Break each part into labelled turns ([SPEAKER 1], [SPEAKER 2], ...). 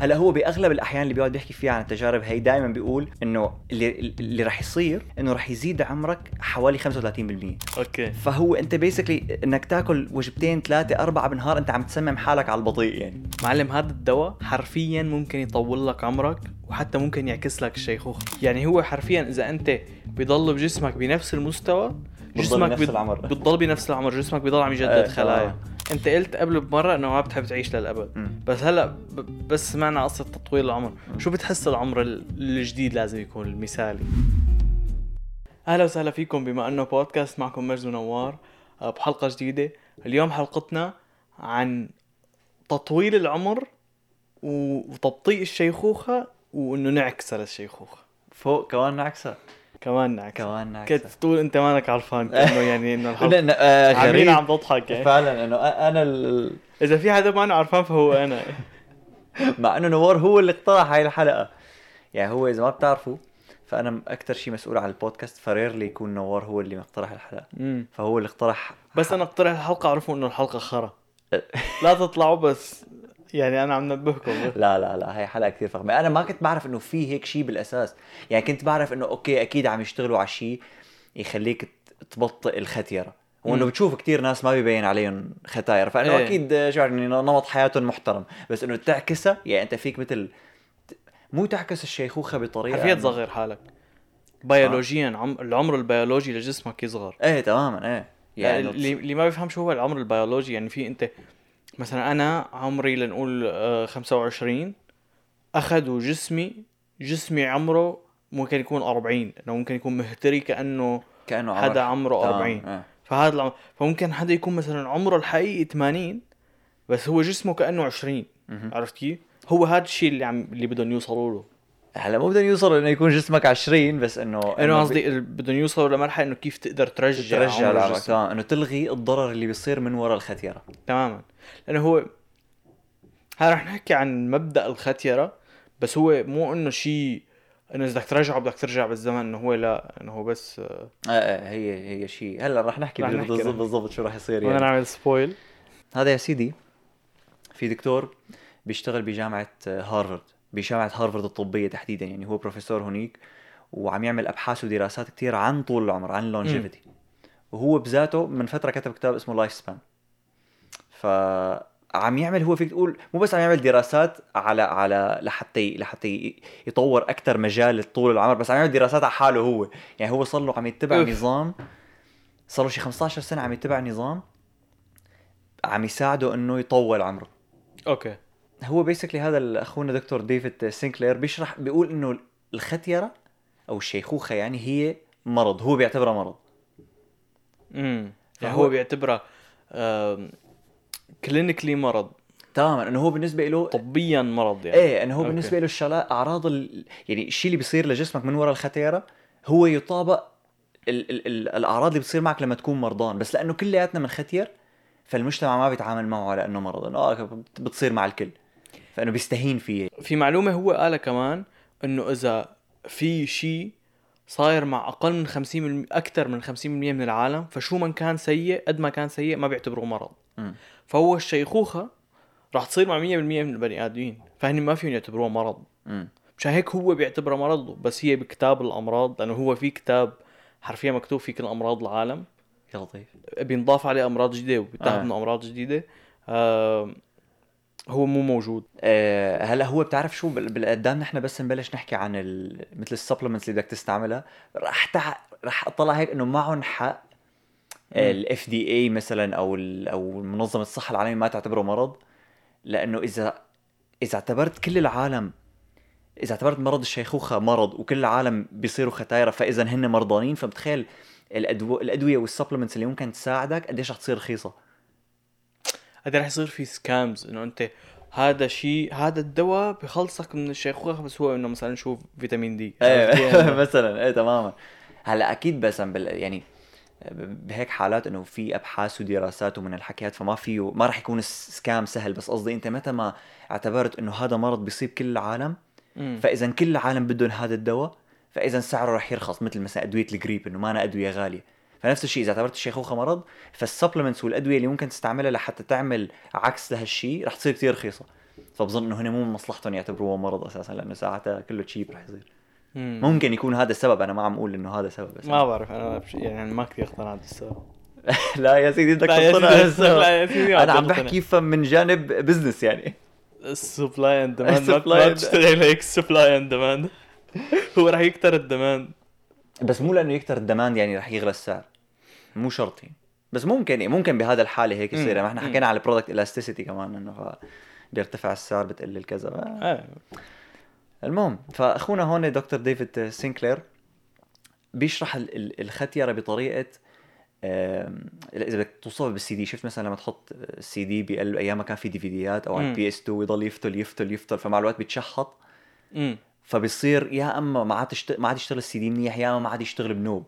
[SPEAKER 1] هلا هو بأغلب الأحيان اللي بيقعد يحكي فيها عن التجارب هي دائما بيقول إنه اللي اللي رح يصير إنه رح يزيد عمرك حوالي 35%
[SPEAKER 2] أوكي.
[SPEAKER 1] فهو أنت بيسكلي إنك تاكل وجبتين ثلاثة أربعة بالنهار أنت عم تسمم حالك على البطيء يعني.
[SPEAKER 2] معلم هذا الدواء حرفيا ممكن يطول لك عمرك وحتى ممكن يعكس لك الشيخوخه يعني هو حرفيا إذا أنت بيضل بجسمك بنفس المستوى جسمك
[SPEAKER 1] بنفس العمر.
[SPEAKER 2] بتضل بنفس العمر جسمك بيضل عم يجدد
[SPEAKER 1] تمام.
[SPEAKER 2] خلايا. انت قلت قبل بمرة انه ما بتحب تعيش للأبد.
[SPEAKER 1] مم.
[SPEAKER 2] بس هلا بس سمعنا قصة تطويل العمر. شو بتحس العمر ال- الجديد لازم يكون المثالي؟ أهلا وسهلا فيكم بما أنه بودكاست معكم مجد ونوار آه، بحلقة جديدة. اليوم حلقتنا عن تطويل العمر وتبطيء الشيخوخة وإنه نعكسها للشيخوخة.
[SPEAKER 1] فوق كمان نعكسه
[SPEAKER 2] كمان نعكسها
[SPEAKER 1] كمان نعكسه
[SPEAKER 2] كنت تقول أنت مانك عرفان إنه يعني إنه
[SPEAKER 1] لأن آه
[SPEAKER 2] عاملين عم بضحك يعني
[SPEAKER 1] فعلا إنه أنا ال...
[SPEAKER 2] إذا في حدا ما عرفان فهو أنا.
[SPEAKER 1] مع إنه نوار هو اللي اقترح هاي الحلقة. يعني هو إذا ما بتعرفوا فأنا أكثر شيء مسؤول عن البودكاست ف rarely يكون نوار هو اللي مقترح الحلقة.
[SPEAKER 2] مم.
[SPEAKER 1] فهو اللي اقترح
[SPEAKER 2] بس أنا اقترح الحلقة اعرفوا إنه الحلقة خرا. لا تطلعوا بس يعني أنا عم نبهكم.
[SPEAKER 1] لا لا لا هي حلقة كثير فخمة. أنا ما كنت بعرف إنه في هيك شيء بالأساس. يعني كنت بعرف إنه okay أكيد عم يشتغلوا على شيء يخليك تبطئ الختيرة.
[SPEAKER 2] وإنه.
[SPEAKER 1] بتشوف كتير ناس ما بيبين عليهم ختاير فإنه
[SPEAKER 2] إيه.
[SPEAKER 1] أكيد شو يعني نمط حياتهم محترم. بس إنه تعكسها يعني أنت فيك مثل مو تعكس الشيخوخة
[SPEAKER 2] بطريقة
[SPEAKER 1] إنه-
[SPEAKER 2] تصغر حالك. بيولوجيا عم... العمر البيولوجي لجسمك يصغر.
[SPEAKER 1] إيه تماما إيه.
[SPEAKER 2] يعني
[SPEAKER 1] يعني
[SPEAKER 2] اللي, اللي ما بيفهم شو هو العمر البيولوجي يعني في أنت مثلا أنا عمري لنقول آه، 25 أخذوا جسمي جسمي عمره ممكن يكون 40 إنه ممكن يكون مهتري كأنه
[SPEAKER 1] كأنه
[SPEAKER 2] حدا عمره.
[SPEAKER 1] تمام،
[SPEAKER 2] 40
[SPEAKER 1] إيه.
[SPEAKER 2] فهذا العمر فممكن حدا يكون مثلا عمره الحقيقي 80 بس هو جسمه كأنه 20
[SPEAKER 1] مهم.
[SPEAKER 2] عرفت كيف؟ هو هذا الشيء اللي عم اللي بدهم يوصلوا له.
[SPEAKER 1] هلا مو بدهم يوصلوا إنه يكون جسمك 20 بس إنه
[SPEAKER 2] إنه قصدي بدهم يوصلوا لمرحلة إنه كيف تقدر ترجع
[SPEAKER 1] ترجع إنه تلغي الضرر اللي بيصير من وراء الختيرة.
[SPEAKER 2] تماما. لأنه هو هلا رح نحكي عن مبدأ الختيرة بس هو مو إنه شيء إنه إذا بدك ترجعه بدك ترجع بالزمن إنه هو لا إنه هو بس آه،
[SPEAKER 1] آه هي هي شيء هلا رح نحكي بالضبط بالضبط شو رح يصير يعني.
[SPEAKER 2] نعمل spoil
[SPEAKER 1] هذا يا سيدي في دكتور بيشتغل بجامعة آه، هارفارد بجامعة هارفارد الطبية تحديدا. يعني هو بروفيسور هنيك وعم يعمل أبحاث ودراسات كتير عن طول العمر عن ال longevity وهو بذاته من فترة كتب كتاب اسمه Lifespan ف عم يعمل هو فيك تقول مو بس عم يعمل دراسات على على لحتى لحتى يطور أكثر مجال طول العمر بس عم يعمل دراسات على حاله هو. يعني هو صار له عم يتبع. نظام صار له شي 15 سنة عم يتبع نظام عم يساعده إنه يطول عمره.
[SPEAKER 2] okay.
[SPEAKER 1] هو basically هذا أخونا دكتور ديفيد سينكلير بيشرح بيقول إنه الختيرة أو الشيخوخه يعني هي مرض هو بيعتبرها مرض.
[SPEAKER 2] امم يعني هو بيعتبرها clinically مرض.
[SPEAKER 1] تماما إنه هو بالنسبة له
[SPEAKER 2] طبيا مرض يعني.
[SPEAKER 1] إيه إنه هو
[SPEAKER 2] okay.
[SPEAKER 1] بالنسبة له الشغلات أعراض ال... يعني الشيء اللي بيصير لجسمك من وراء الختيره هو يطابق ال... ال... ال... الأعراض اللي بتصير معك لما تكون مرضان. بس لأنه كلياتنا منختير فالمجتمع ما بيتعامل معه على إنه مرض. إنه آه بتصير مع الكل. فإنه بيستهين فيه.
[SPEAKER 2] في معلومة هو قالها كمان إنه إذا في شيء صاير مع أقل من 50 أكثر من 50% من العالم فشو من كان سيء قد ما كان سيء ما بيعتبروه مرض. فهو الشيخوخة راح تصير مع 100% من البني آدمين فهن ما فيهم يعتبروها مرض. مشان هيك هو بيعتبرها مرض بس هي بكتاب الأمراض لأنه هو في كتاب حرفيا مكتوب فيه كل أمراض العالم
[SPEAKER 1] يا لطيف
[SPEAKER 2] بينضاف عليه أمراض جديدة وبيتاخذ
[SPEAKER 1] آه.
[SPEAKER 2] أمراض جديدة آه هو مو موجود.
[SPEAKER 1] آه، هلا هو بتعرف شو بال- بالقدام نحن بس نبلش نحكي عن ال... مثل السبلمنتس اللي بدك تستعملها. رح تع... رح أطلع هيك إنه معهم حق ال FDA مثلا أو ال... أو منظمة الصحة العالمية ما تعتبره مرض. لأنه إذا إذا اعتبرت كل العالم إذا اعتبرت مرض الشيخوخة مرض وكل العالم بيصيروا ختايرة فاذا هن مرضانين فبتخيل الأدو... الأدوية وال supplements اللي ممكن تساعدك قديش رح تصير رخيصة.
[SPEAKER 2] هذا رح يصير في scams إنه أنت هذا شيء هذا الدواء بخلصك من الشيخوخة بس هو إنه مثلا شوف فيتامين دي؟
[SPEAKER 1] إيه مثلا إيه تماما هلأ أكيد بس بال يعني بهيك حالات إنه في أبحاث ودراسات ومن الحكيات فما فيه ما راح يكون scam سهل بس قصدي أنت متى ما اعتبرت إنه هذا مرض بيصيب كل العالم. فإذا كل العالم بدهم هذا الدواء فإذا سعره راح يرخص مثل مثلا أدوية الجريب إنه ما أنا أدوية غالية فنفس الشيء إذا اعتبرت الشيخوخه مرض فال supplements والأدوية اللي ممكن تستعملها لحتى تعمل عكس لهالشيء رح تصير كثير رخيصة. فبظن إنه هن مو من مصلحتهم يعتبروه مرض أساسا لأنه ساعتها كله cheap رح يصير.
[SPEAKER 2] مم.
[SPEAKER 1] ممكن يكون هذا السبب أنا ما عم أقول إنه هذا سبب
[SPEAKER 2] ما بعرف أنا. يعني ما كثير اقتنعت بالسبب.
[SPEAKER 1] لا يا سيدي بدك
[SPEAKER 2] لا يا
[SPEAKER 1] تقتنع
[SPEAKER 2] سيدي،
[SPEAKER 1] بالسبب.
[SPEAKER 2] لا يا سيدي،
[SPEAKER 1] أنا عم بحكي من جانب business يعني.
[SPEAKER 2] ال supply and
[SPEAKER 1] demand
[SPEAKER 2] ما بتشتغل هيك supply and demand هو راح يكتر ال demand
[SPEAKER 1] بس مو لأنه يكتر ال demand يعني رح يغلى السعر. مو شرط بس ممكن ممكن بهذا الحالة هيك يصير. يعني ما
[SPEAKER 2] إحنا.
[SPEAKER 1] حكينا على ال product elasticity كمان إنه بيرتفع السعر بتقلل كذا ف-
[SPEAKER 2] إيه
[SPEAKER 1] المهم فأخونا هون دكتور ديفيد سينكلير بيشرح ال- ال- الختيره بطريقة إذا بدك توصفها بالسي دي شفت مثلا لما تحط السي دي بقلب أيام ما كان في ديفيديات أو على. ال PS 2 يضل يفتل يفتل يفتل فمع الوقت بيتشحط فبصير يا إما ما عاد. ما عاد يشتغل السي دي منيح يا إما ما عاد يشتغل بنوب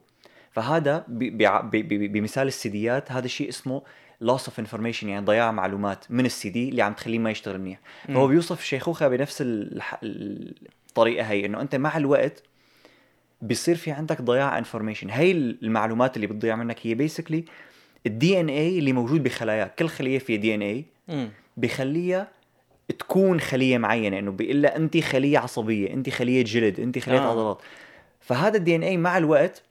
[SPEAKER 1] فهذا. بمثال السيديات هذا الشيء اسمه loss of information يعني ضياع معلومات من السي دي اللي عم تخليه ما يشتغل منيح فهو. بيوصف الشيخوخه بنفس. الطريقة هي إنه أنت مع الوقت بيصير في عندك ضياع information هي المعلومات اللي بتضيع منك هي basically ال DNA اللي موجود بخلاياك كل خلية فيها
[SPEAKER 2] DNA
[SPEAKER 1] بخليها تكون خلية معينة إنه بيقول لها انت خلية عصبية انت خلية جلد انت خلية.
[SPEAKER 2] آه.
[SPEAKER 1] عضلات فهذا ال DNA مع الوقت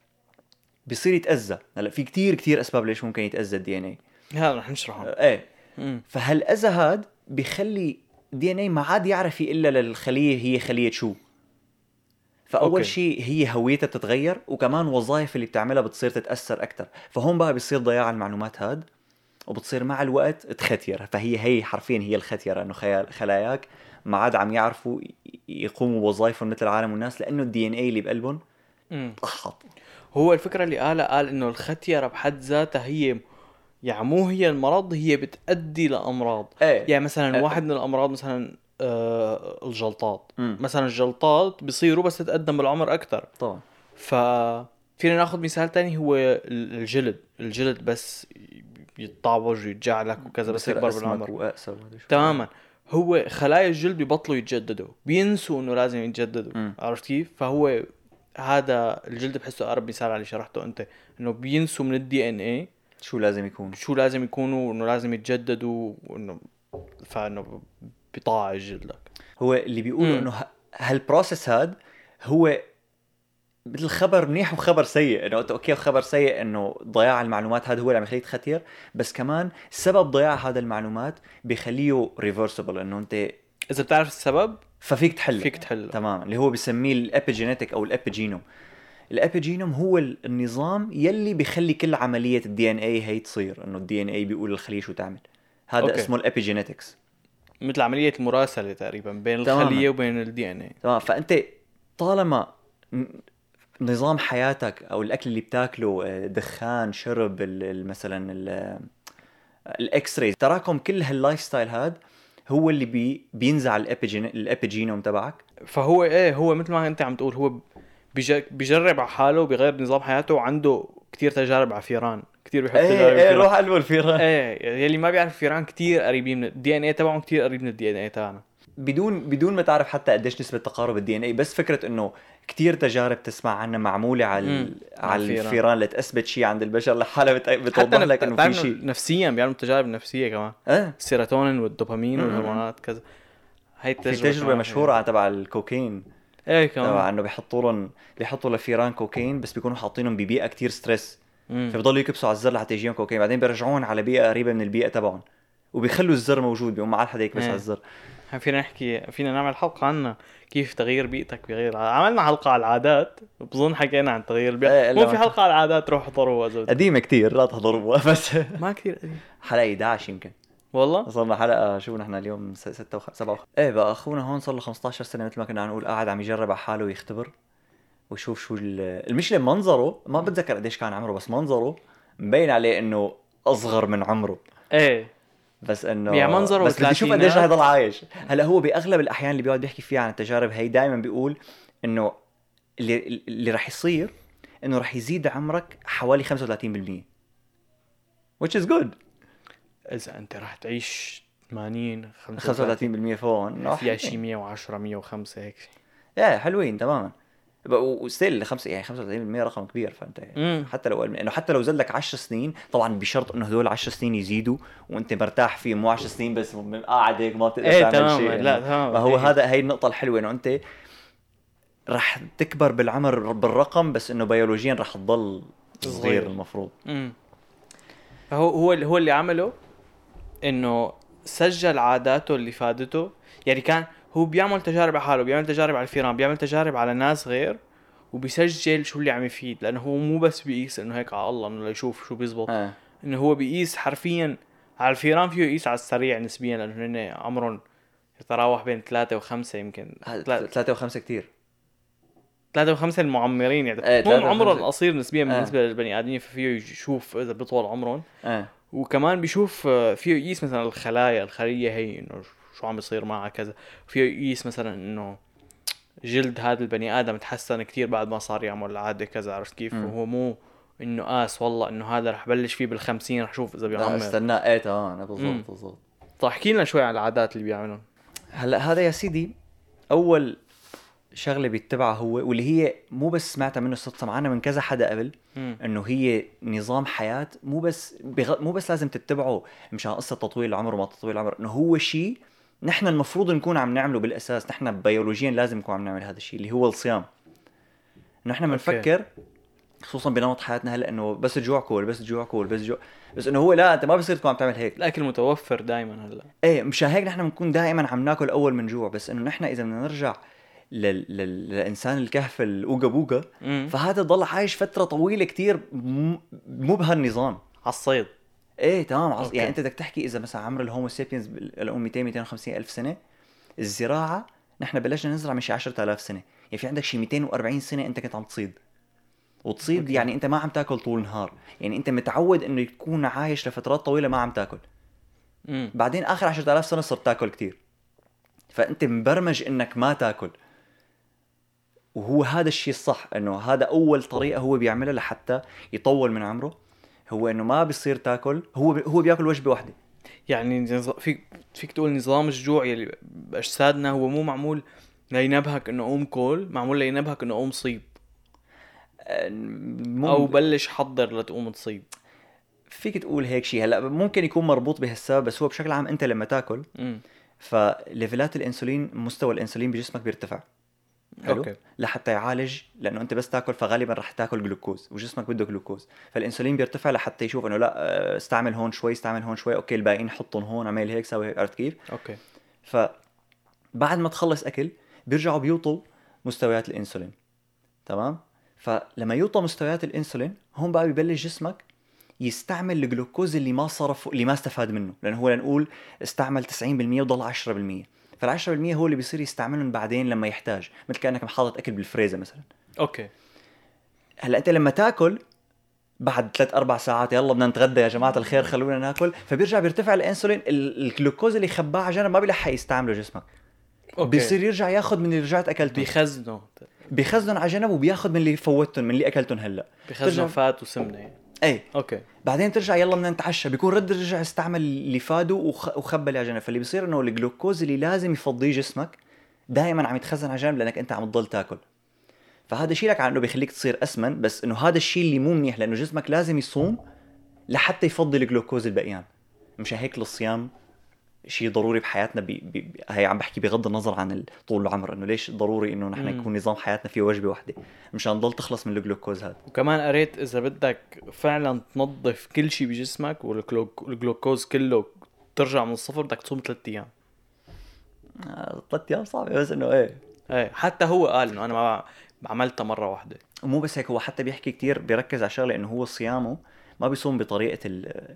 [SPEAKER 1] بيصير يتأذى. هلا في كتير كتير أسباب ليش ممكن يتأذى ال DNA
[SPEAKER 2] هذا رح نشرحه.
[SPEAKER 1] إيه.
[SPEAKER 2] امم
[SPEAKER 1] فهالأذى هاد بيخلي ال DNA ما عاد يعرف إلا للخلية هي خلية شو.
[SPEAKER 2] فأول.
[SPEAKER 1] شيء هي هويتها بتتغير وكمان وظائف اللي بتعملها بتصير تتأثر أكثر فهون بقى بيصير ضياع المعلومات هاد وبتصير مع الوقت تختير فهي هي حرفيا هي الختيرة إنه خيال- خلاياك ما عاد عم يعرفوا يقوموا بوظائفهم مثل العالم والناس لأنه ال DNA اللي بقلبهم طحط
[SPEAKER 2] هو الفكرة اللي قالها قال إنه الختيرة بحد ذاتها هي يعني مو هي المرض هي بتأدي لأمراض.
[SPEAKER 1] إيه.
[SPEAKER 2] يعني مثلا
[SPEAKER 1] أه.
[SPEAKER 2] واحد من الأمراض مثلا آه الجلطات.
[SPEAKER 1] مم.
[SPEAKER 2] مثلا الجلطات بيصيروا بس تتقدم بالعمر أكثر
[SPEAKER 1] طبعا.
[SPEAKER 2] ف فينا ناخذ مثال تاني هو ال- الجلد. الجلد بس يتطعوج ويتجعلك وكذا بس يكبر بالعمر.
[SPEAKER 1] وأقسى.
[SPEAKER 2] تماما. هو خلايا الجلد بيبطلوا يتجددوا. بينسوا إنه لازم يتجددوا. عرفت كيف؟ فهو هذا الجلد بحسه أقرب مثال على اللي شرحته أنت إنه بينسوا من ال DNA
[SPEAKER 1] شو لازم يكون
[SPEAKER 2] شو لازم يكونوا إنه لازم يتجددوا وانه فإنه بيطاع جلدك
[SPEAKER 1] هو اللي بيقولوا. إنه ه- هال process هاد هو مثل خبر منيح وخبر سيء إنه أنت okay خبر سيء إنه ضياع المعلومات هذا هو اللي عم يخليك تختير بس كمان سبب ضياع هذا المعلومات بيخليه reversible إنه أنت
[SPEAKER 2] إذا بتعرف السبب
[SPEAKER 1] ففيك تحل
[SPEAKER 2] فيك تحل
[SPEAKER 1] تمام اللي هو بسميه ال epigenetic أو ال epigenome. ال epigenome هو ال- النظام يلي بيخلي كل عملية ال DNA هي تصير إنه ال DNA بيقول للخليه شو تعمل. هذا okay. اسمه ال epigenetics.
[SPEAKER 2] مثل عملية المراسلة تقريبا بين
[SPEAKER 1] تماماً.
[SPEAKER 2] الخليه وبين ال DNA
[SPEAKER 1] تمام. فأنت طالما نظام حياتك أو الأكل اللي بتاكله آه، دخان شرب مثلا ال- ال X-ray تراكم كل هال lifestyle هاد هو اللي بي بينزع ال epigen- ال epigenome تبعك.
[SPEAKER 2] فهو إيه هو مثل ما أنت عم تقول هو بيج- بيجرب على حاله بيغير نظام حياته وعنده كتير تجارب على فيران كتير بيحط تجارب
[SPEAKER 1] إيه إيه
[SPEAKER 2] فيران.
[SPEAKER 1] روح قلبه الفيران.
[SPEAKER 2] إيه يلي ما بيعرف فيران كتير قريبين من ال DNA تبعهم كتير قريب من ال DNA تبعنا
[SPEAKER 1] بدون بدون ما تعرف حتى قديش نسبة تقارب ال DNA بس فكرة إنه كتير تجارب تسمع عنها معمولة على.
[SPEAKER 2] على الفيران.
[SPEAKER 1] لتثبت شيء عند البشر. لحالها بتوضح لك إنه في شيء
[SPEAKER 2] نفسيا بيعملوا تجارب نفسية كمان.
[SPEAKER 1] إيه.
[SPEAKER 2] السيروتونين والدوبامين. والهرمونات كذا.
[SPEAKER 1] في
[SPEAKER 2] التجربة
[SPEAKER 1] تجربة
[SPEAKER 2] كمان
[SPEAKER 1] مشهورة تبع الكوكين.
[SPEAKER 2] إيه
[SPEAKER 1] تبع
[SPEAKER 2] كمان
[SPEAKER 1] إنه بيحطوا لهم بيحطوا لفيران كوكين بس بيكونوا حاطينهم ببيئة كتير
[SPEAKER 2] stress.
[SPEAKER 1] فبضلوا يكبسوا على الزر لحتى يجيهم كوكين. بعدين بيرجعون على بيئة قريبة من البيئة تبعهم. وبيخلوا الزر موجود بيقوم ما عاد حدا يكبس
[SPEAKER 2] إيه.
[SPEAKER 1] على الزر.
[SPEAKER 2] هاي فينا نحكي فينا نعمل حلقة عنها كيف تغيير بيئتك بغير عملنا حلقة على العادات بظن حكينا عن تغيير البيئة.
[SPEAKER 1] لا
[SPEAKER 2] مو في حلقة على العادات روحوا احضروها.
[SPEAKER 1] قديمة كتير لا تحضروا بس
[SPEAKER 2] ما كثير قديم.
[SPEAKER 1] حلقة 11 يمكن.
[SPEAKER 2] والله؟
[SPEAKER 1] صرنا حلقة شو نحن اليوم؟ 6 و 7 إيه بقى أخونا هون صار له 15 سنة مثل ما كنا عم نقول قاعد عم يجرب على حاله ويختبر ويشوف شو ال- المشكلة منظره ما بتذكر قديش كان عمره بس منظره مبين عليه إنه أصغر من عمره.
[SPEAKER 2] إيه.
[SPEAKER 1] بس إنه
[SPEAKER 2] يعني منظره
[SPEAKER 1] بس بدي أشوف قديش. رح يضل عايش هلأ هو بأغلب الأحيان اللي بيقعد يحكي فيها عن التجارب هي دائما بيقول إنه اللي اللي رح يصير إنه رح يزيد عمرك حوالي 35% which is good
[SPEAKER 2] إذا أنت راح تعيش 80
[SPEAKER 1] 35% فوق إنه
[SPEAKER 2] فيها
[SPEAKER 1] حلوين.
[SPEAKER 2] شي 110 105 هيك.
[SPEAKER 1] إيه حلوين تماما وستيل خمس يعني 35% رقم كبير فأنت
[SPEAKER 2] مم.
[SPEAKER 1] حتى لو انه حتى لو زلك 10 سنين طبعا بشرط إنه هدول 10 سنين يزيدوا وأنت مرتاح فيه مو 10 سنين بس قاعد هيك ما بتقدر
[SPEAKER 2] إيه
[SPEAKER 1] تعمل
[SPEAKER 2] تمام
[SPEAKER 1] شيء
[SPEAKER 2] لا
[SPEAKER 1] إنه-
[SPEAKER 2] تمام
[SPEAKER 1] ما هو
[SPEAKER 2] إيه.
[SPEAKER 1] هذا هي النقطة الحلوة إنه أنت رح تكبر بالعمر بالرقم بس إنه بيولوجيا رح تضل
[SPEAKER 2] صغير.
[SPEAKER 1] المفروض
[SPEAKER 2] امم فهو هو اللي هو اللي عمله إنه سجل عاداته اللي فادته يعني كان هو بيعمل تجارب على حاله بيعمل تجارب على الفيران بيعمل تجارب على ناس غير وبيسجل شو اللي عم يفيد لأنه هو مو بس بيقيس إنه هيك على الله إنه ليشوف شو بيزبط.
[SPEAKER 1] آه.
[SPEAKER 2] إنه هو بيقيس حرفيا على الفيران فيه يقيس على السريع نسبيا لأنه هن عمرهم يتراوح بين ثلاثة وخمسة يمكن. ثلاثة.
[SPEAKER 1] وخمسة كتير.
[SPEAKER 2] ثلاثة وخمسة المعمرين يعني.
[SPEAKER 1] ثلاثة
[SPEAKER 2] هم عمرهم
[SPEAKER 1] وخمسة.
[SPEAKER 2] قصير نسبيا
[SPEAKER 1] آه.
[SPEAKER 2] بالنسبة للبني آدمين ففيه يشوف إذا بيطول عمرهم.
[SPEAKER 1] آه
[SPEAKER 2] وكمان بيشوف آه، فيه يقيس مثلا الخلايا الخلية هي إنه شو عم بيصير معها كذا فيه يقيس مثلا إنه جلد هذا البني آدم تحسن كتير بعد ما صار يعمل العادة كذا عرفت كيف. وهو مو إنه قاس والله إنه هذا رح بلش فيه بالخمسين رح شوف إذا
[SPEAKER 1] لا
[SPEAKER 2] بيعمر
[SPEAKER 1] استنى إيه تمام. بالضبط بالضبط
[SPEAKER 2] طيب احكي لنا شوي عن العادات اللي بيعملهم
[SPEAKER 1] هلا هذا يا سيدي أول شغلة بيتبعها هو واللي هي مو بس سمعتها منه صدفه معنا من كذا حدا قبل. إنه هي نظام حياة مو بس بغ... مو بس لازم تتبعه مشان قصة تطويل العمر وما تطويل العمر إنه هو شيء نحن المفروض نكون عم نعمله بالأساس نحن بيولوجيا لازم نكون عم نعمل هذا الشيء اللي هو الصيام. انه إحنا بنفكر خصوصا بنمط حياتنا هلأ إنه بس الجوع كول بس الجوع كول بس الجوع بس إنه هو لا أنت ما بصير تكون عم تعمل هيك.
[SPEAKER 2] الأكل متوفر دائما هلأ.
[SPEAKER 1] إيه مشان هيك نحن بنكون دائما عم ناكل أول من جوع بس إنه نحن إذا بدنا نرجع لل... لل... للإنسان الكهف الاوجا بوجا. فهذا ضل عايش فترة طويلة كتير م... مو بهالنظام.
[SPEAKER 2] على الصيد.
[SPEAKER 1] إيه تمام عص... يعني أنت بدك تحكي إذا مثلا عمر ال Homo sapiens لهم 200 250 ألف سنة الزراعة نحن بلشنا نزرع من شي 10000 سنة. يعني في عندك شي 240 سنة أنت كنت عم تصيد. وتصيد
[SPEAKER 2] okay.
[SPEAKER 1] يعني أنت ما عم تاكل طول النهار. يعني أنت متعود إنه تكون عايش لفترات طويلة ما عم تاكل.
[SPEAKER 2] مم.
[SPEAKER 1] بعدين آخر 10000 سنة صرت تاكل كتير. فأنت مبرمج إنك ما تاكل. وهو هذا الشيء الصح إنه هذا أول طريقة هو بيعملها لحتى يطول من عمره. هو إنه ما بيصير تاكل هو بي هو بياكل وجبة واحدة.
[SPEAKER 2] يعني فيك فيك تقول نظام الجوع يلي باجسادنا هو مو معمول لينبهك إنه قوم كل معمول لينبهك إنه قوم صيد.
[SPEAKER 1] مم...
[SPEAKER 2] أو بلش حضر لتقوم تصيد.
[SPEAKER 1] فيك تقول هيك شيء هلأ ممكن يكون مربوط بهالسبب بس هو بشكل عام أنت لما تاكل
[SPEAKER 2] ف
[SPEAKER 1] level ات الإنسولين مستوى الإنسولين بجسمك بيرتفع. حلو؟
[SPEAKER 2] okay.
[SPEAKER 1] لحتى يعالج لأنه أنت بس تاكل فغالبا رح تاكل جلوكوز وجسمك بده جلوكوز. فالإنسولين بيرتفع لحتى يشوف إنه لا آه، استعمل هون شوي استعمل هون شوي okay الباقيين حطهم هون اعمل هيك سوي هيك عرفت كيف؟
[SPEAKER 2] okay.
[SPEAKER 1] فبعد ما تخلص أكل بيرجعوا بيوطوا مستويات الإنسولين. تمام؟ فلما يوطى مستويات الإنسولين هون بقى ببلش جسمك يستعمل الجلوكوز اللي ما صرف اللي ما استفاد منه. لأنه هو لنقول استعمل 90% وضل 10% فال 10% هو اللي بيصير يستعملهم بعدين لما يحتاج مثل كأنك محاطط أكل بالفريزر مثلا.
[SPEAKER 2] okay.
[SPEAKER 1] هلأ أنت لما تأكل بعد ثلاث أربع ساعات يلا بدنا نتغدى يا جماعة الخير خلونا نأكل فبيرجع بيرتفع الإنسولين ال- الجلوكوز اللي خباه على جنب ما بيلحق يستعمله جسمك.
[SPEAKER 2] okay.
[SPEAKER 1] بيصير يرجع ياخذ من اللي رجعت أكلته.
[SPEAKER 2] بيخزنوا
[SPEAKER 1] بيخزن على جنب وبياخذ من اللي فوتهم من اللي أكلتهم هلأ.
[SPEAKER 2] بيخزنوا
[SPEAKER 1] ترجع-
[SPEAKER 2] فات وسمنة يعني.
[SPEAKER 1] اي
[SPEAKER 2] okay.
[SPEAKER 1] بعدين ترجع يلا بدنا نتعشى. بيكون رد رجع استعمل اللي فاده وخ... وخبى جنب فاللي بيصير إنه الجلوكوز اللي لازم يفضيه جسمك دائما عم يتخزن على جنب لأنك أنت عم تضل تاكل. فهذا شيء لك عن إنه بيخليك تصير أسمن بس إنه هذا الشيء اللي مو منيح لأنه جسمك لازم يصوم لحتى يفضي الجلوكوز البقيان مشان هيك الصيام شيء ضروري بحياتنا بي بي هي عم بحكي بغض النظر عن طول العمر إنه ليش ضروري إنه نحن. يكون نظام حياتنا فيه وجبة واحدة؟ مشان نضل تخلص من الجلوكوز هذا.
[SPEAKER 2] وكمان قريت إذا بدك فعلا تنظف كل شيء بجسمك والجلوكوز كله ترجع من الصفر بدك تصوم ثلاث أيام.
[SPEAKER 1] آه، ثلاث أيام صعبة بس إنه إيه.
[SPEAKER 2] إيه حتى هو قال إنه أنا ما عملتها مرة واحدة.
[SPEAKER 1] ومو بس هيك هو حتى بيحكي كتير بيركز على شغلة إنه هو صيامه ما بيصوم بطريقة ال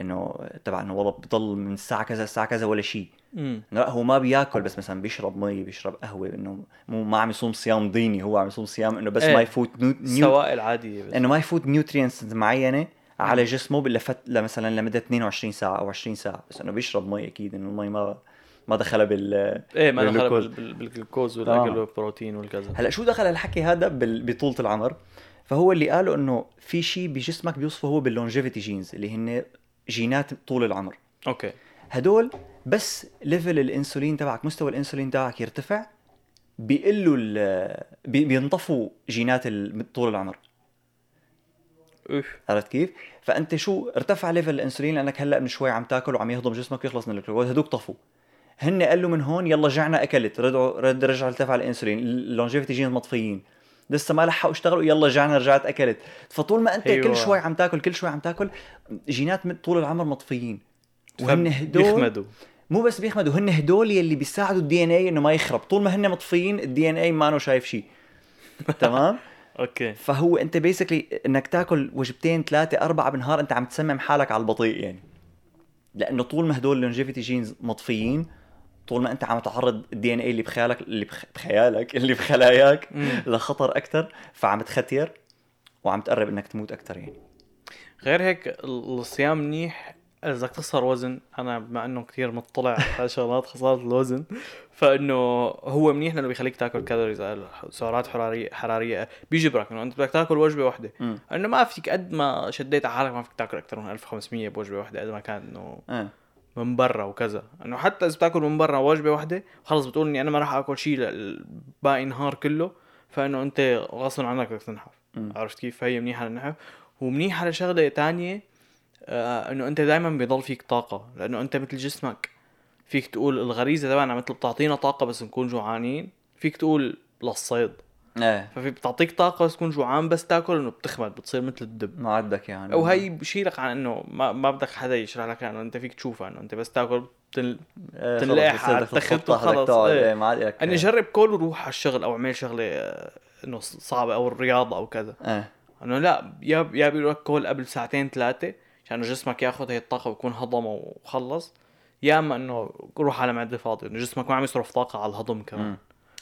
[SPEAKER 1] إنه تبع إنه والله بضل من الساعة كذا الساعة كذا ولا شيء إنه لا هو ما بياكل بس مثلا بيشرب مي بيشرب قهوة إنه مو ما عم يصوم صيام ديني هو عم يصوم صيام إنه بس
[SPEAKER 2] إيه.
[SPEAKER 1] ما يفوت nu... nu...
[SPEAKER 2] سوائل عادية بس.
[SPEAKER 1] إنه ما يفوت nutrients معينة على جسمه لفت مثلا لمدة 22 ساعة أو 20 ساعة. بس إنه بيشرب مي أكيد إنه المي ما ما دخلها بال
[SPEAKER 2] إيه ما دخل
[SPEAKER 1] بالجلوكوز.
[SPEAKER 2] بال- بال- بالجلوكوز
[SPEAKER 1] تمام.
[SPEAKER 2] والأكل والبروتين والكذا.
[SPEAKER 1] هلأ شو دخل الحكي هذا بال- بطولة العمر؟ فهو اللي قاله إنه في شيء بجسمك بيوصفه هو بال longevity genes اللي هن جينات طول العمر.
[SPEAKER 2] okay.
[SPEAKER 1] هدول بس level الإنسولين تبعك مستوى الإنسولين تبعك يرتفع بيقلوا بينطفوا جينات طول العمر. عرفت كيف؟ فأنت شو ارتفع level الإنسولين لأنك هلأ من شوي عم تاكل وعم يهضم جسمك ويخلص من الجلوكوز هدوك طفوا. هن قالوا من هون يلا جعنا أكلت رجعوا رد رجع ارتفع الإنسولين ال longevity gene مطفيين. لسه ما لحقوا اشتغلوا يلا رجعنا رجعت أكلت. فطول ما أنت
[SPEAKER 2] أيوة.
[SPEAKER 1] كل شوي عم تاكل كل شوي عم تاكل جينات طول العمر مطفيين. وهن هدول
[SPEAKER 2] بيخمدوا.
[SPEAKER 1] مو بس بيخمدوا هن هدول يلي بيساعدوا ال DNA إنه ما يخرب. طول ما هن مطفيين ال DNA ما شايف شيء تمام؟
[SPEAKER 2] okay.
[SPEAKER 1] فهو أنت basically إنك تاكل وجبتين ثلاثة أربعة بالنهار أنت عم تسمم حالك على البطيء يعني. لأنه طول ما هدول ال longevity genes مطفيين طول ما أنت عم تعرض ال DNA اللي بخيالك اللي بخ... بخيالك اللي بخلاياك. لخطر أكثر فعم تختير وعم تقرب إنك تموت أكثر يعني
[SPEAKER 2] غير هيك ال- الصيام منيح إذا بدك تخسر وزن أنا بما إنه كثير مطلع على شغلات خسارة الوزن فإنه هو منيح لأنه بيخليك تاكل كالوريز سعرات حراريه حرارية بيجبرك انه انت بدك تاكل وجبة
[SPEAKER 1] واحدة.
[SPEAKER 2] إنه ما فيك قد ما شديت على حالك ما فيك تاكل أكثر من 1500 بوجبة واحدة قد ما كان إنه
[SPEAKER 1] آه
[SPEAKER 2] من برا وكذا. إنه حتى إذا بتاكل من برا وجبة واحدة خلص بتقول إني أنا ما راح آكل شيء باقي النهار كله. فإنه أنت غصبا عنك بدك تنحف. عرفت كيف؟ فهي منيحة للنحف. ومنيحة لشغلة تانية آه إنه أنت دائما بيضل فيك طاقة. لأنه أنت مثل جسمك فيك تقول الغريزة تبعنا مثل بتعطينا طاقة بس نكون جوعانين. فيك تقول للصيد.
[SPEAKER 1] إيه.
[SPEAKER 2] ففي بتعطيك طاقة بس تكون جوعان بس تاكل إنه بتخمد بتصير مثل الدب.
[SPEAKER 1] ما عندك يعني.
[SPEAKER 2] أو هي بشيلك عن إنه ما, ما بدك حدا يشرح لك إنه أنت فيك تشوفها إنه أنت بس تاكل بتل...
[SPEAKER 1] إيه، بدك
[SPEAKER 2] على التخت وخلص،
[SPEAKER 1] تقعد،
[SPEAKER 2] إيه.
[SPEAKER 1] إيه، ما لك
[SPEAKER 2] اني جرب كل وروح على الشغل أو اعمل شغلة آه، إنه صعبة أو الرياضة أو كذا.
[SPEAKER 1] إيه.
[SPEAKER 2] إنه لا يا يا بيقول لك كل قبل ساعتين ثلاثة عشان جسمك ياخذ هي الطاقة ويكون هضمه وخلص. يا إما إنه روح على معدة فاضية إنه جسمك ما عم يصرف طاقة على الهضم كمان.
[SPEAKER 1] مم.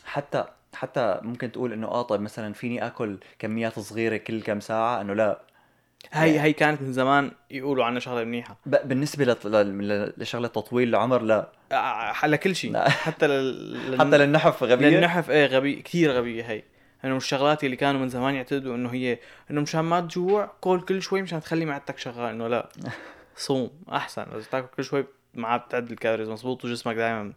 [SPEAKER 1] حتى حتى ممكن تقول إنه آه طيب مثلا فيني آكل كميات صغيرة كل كم ساعة؟ إنه لا.
[SPEAKER 2] هي هي كانت من زمان يقولوا عنها شغلة
[SPEAKER 1] منيحة. بالنسبة لط- لشغلة تطويل العمر لا.
[SPEAKER 2] آه، لكل شيء.
[SPEAKER 1] لا.
[SPEAKER 2] حتى لل...
[SPEAKER 1] حتى للنحف غبية.
[SPEAKER 2] للنحف إيه غبي كثير غبية هي إنه الشغلات اللي كانوا من زمان يعتقدوا إنه هي إنه مشان ما تجوع كل كل شوي مشان تخلي معدتك شغال. إنه لا. صوم أحسن. إذا تاكل كل شوي ما بتعد الكالوريز مزبوط وجسمك دائما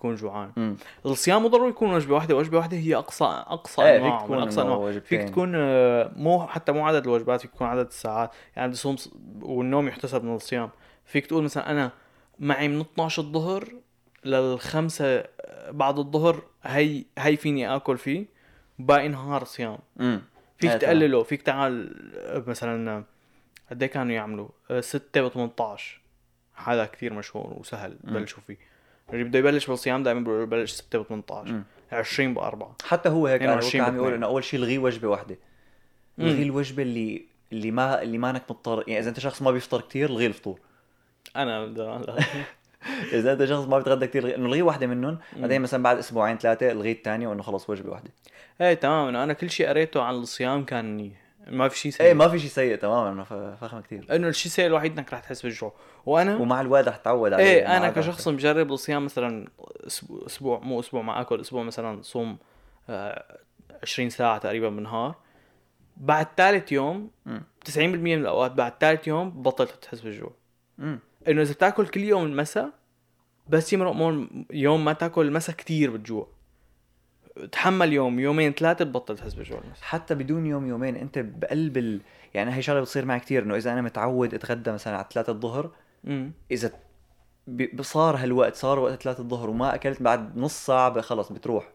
[SPEAKER 2] بيكون جوعان.
[SPEAKER 1] مم.
[SPEAKER 2] الصيام مو ضروري يكون وجبة واحدة وجبة واحدة هي اقصى أقصى
[SPEAKER 1] إيه،
[SPEAKER 2] أنواع
[SPEAKER 1] تكون
[SPEAKER 2] أقصى
[SPEAKER 1] أنواع.
[SPEAKER 2] فيك تكون آه، مو حتى مو عدد الوجبات فيك تكون عدد الساعات. يعني بدي صوم ص- والنوم يحتسب من الصيام. فيك تقول مثلا أنا معي من 12 الظهر للخمسة بعد الظهر هي هي فيني آكل فيه باقي نهار صيام.
[SPEAKER 1] امم
[SPEAKER 2] فيك
[SPEAKER 1] إيه،.
[SPEAKER 2] تقلله فيك تعال آه، مثلا قد إيه كانوا يعملوا؟ 6 ب 18 هذا كثير مشهور وسهل
[SPEAKER 1] مم.
[SPEAKER 2] بلشوا فيه. اللي بده يبلش بالصيام دائما بيقول بلش 6 ب 18
[SPEAKER 1] مم.
[SPEAKER 2] 20 بأربعة
[SPEAKER 1] حتى هو هيك
[SPEAKER 2] 22
[SPEAKER 1] كان عم يقول. إنه أول شيء الغي وجبة
[SPEAKER 2] واحدة.
[SPEAKER 1] الغي الوجبة اللي اللي ما اللي مانك مضطر يعني إذا أنت شخص ما بيفطر كثير الغي الفطور
[SPEAKER 2] أنا لا
[SPEAKER 1] إذا أنت شخص ما بتغدى كثير إنه الغي واحدة منهم. بعدين مثلا بعد أسبوعين ثلاثة الغي الثانية وإنه خلص وجبة واحدة
[SPEAKER 2] إيه تمام أنا كل شيء قريته عن الصيام كان ما في شيء سيء.
[SPEAKER 1] إيه ما في شيء سيء تماما فخمة كثير
[SPEAKER 2] إنه الشيء السيء الوحيد انك رح تحس بالجوع. وأنا
[SPEAKER 1] ومع الوقت رح تتعود عليه.
[SPEAKER 2] إيه
[SPEAKER 1] أنا.
[SPEAKER 2] كشخص مجرب الصيام مثلا أسبوع, مو أسبوع ما أكل أسبوع مثلا صوم آه 20 ساعة تقريبا بالنهار. بعد ثالث يوم
[SPEAKER 1] مم.
[SPEAKER 2] 90% من الأوقات بعد ثالث يوم بطلت تحس بالجوع. إنه إذا بتاكل كل يوم المساء بس يمرق يوم ما تاكل المساء كتير بتجوع. تحمل يوم يومين ثلاثة بتبطل تحس المساء
[SPEAKER 1] حتى بدون يوم يومين انت بقلب ال... يعني هي شغلة بتصير معي كثير انه إذا أنا متعود أتغدى مثلا على 3 الظهر إذا ب- صار هالوقت صار وقت 3 الظهر وما أكلت بعد نص ساعة خلص بتروح.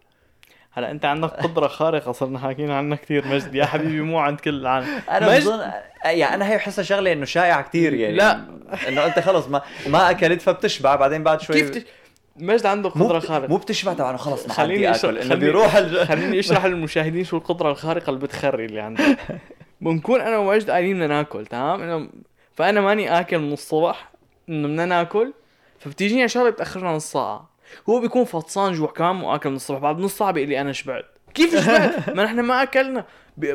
[SPEAKER 2] هلا أنت عندك قدرة خارقة صرنا حاكيين عنها كثير مجد. يا حبيبي مو عند كل العالم.
[SPEAKER 1] أنا
[SPEAKER 2] مجد-
[SPEAKER 1] بظن يعني أنا هي بحسها شغلة إنه شائعة كثير يعني
[SPEAKER 2] لا.
[SPEAKER 1] إنه أنت خلص ما ما أكلت فبتشبع بعدين بعد شوي
[SPEAKER 2] كيف تش... مجد عنده قدره. خارقه
[SPEAKER 1] مو بتشبع تبع خلص
[SPEAKER 2] خليني
[SPEAKER 1] اكل إنه
[SPEAKER 2] خليني-
[SPEAKER 1] بيروح الج...
[SPEAKER 2] خليني اشرح للمشاهدين شو القدرة الخارقة اللي بتخري اللي عندي بنكون أنا ومجد قايلين بدنا ناكل تمام؟ إنه فأنا ماني آكل من الصبح إنه بدنا ناكل فبتيجيني شغله بتاخرنا نص ساعة. هو بيكون فطسان جوع كمان واكل من الصبح بعد نص ساعة بيقول لي أنا شبعت. كيف شبعت؟ ما نحن ما أكلنا. ب...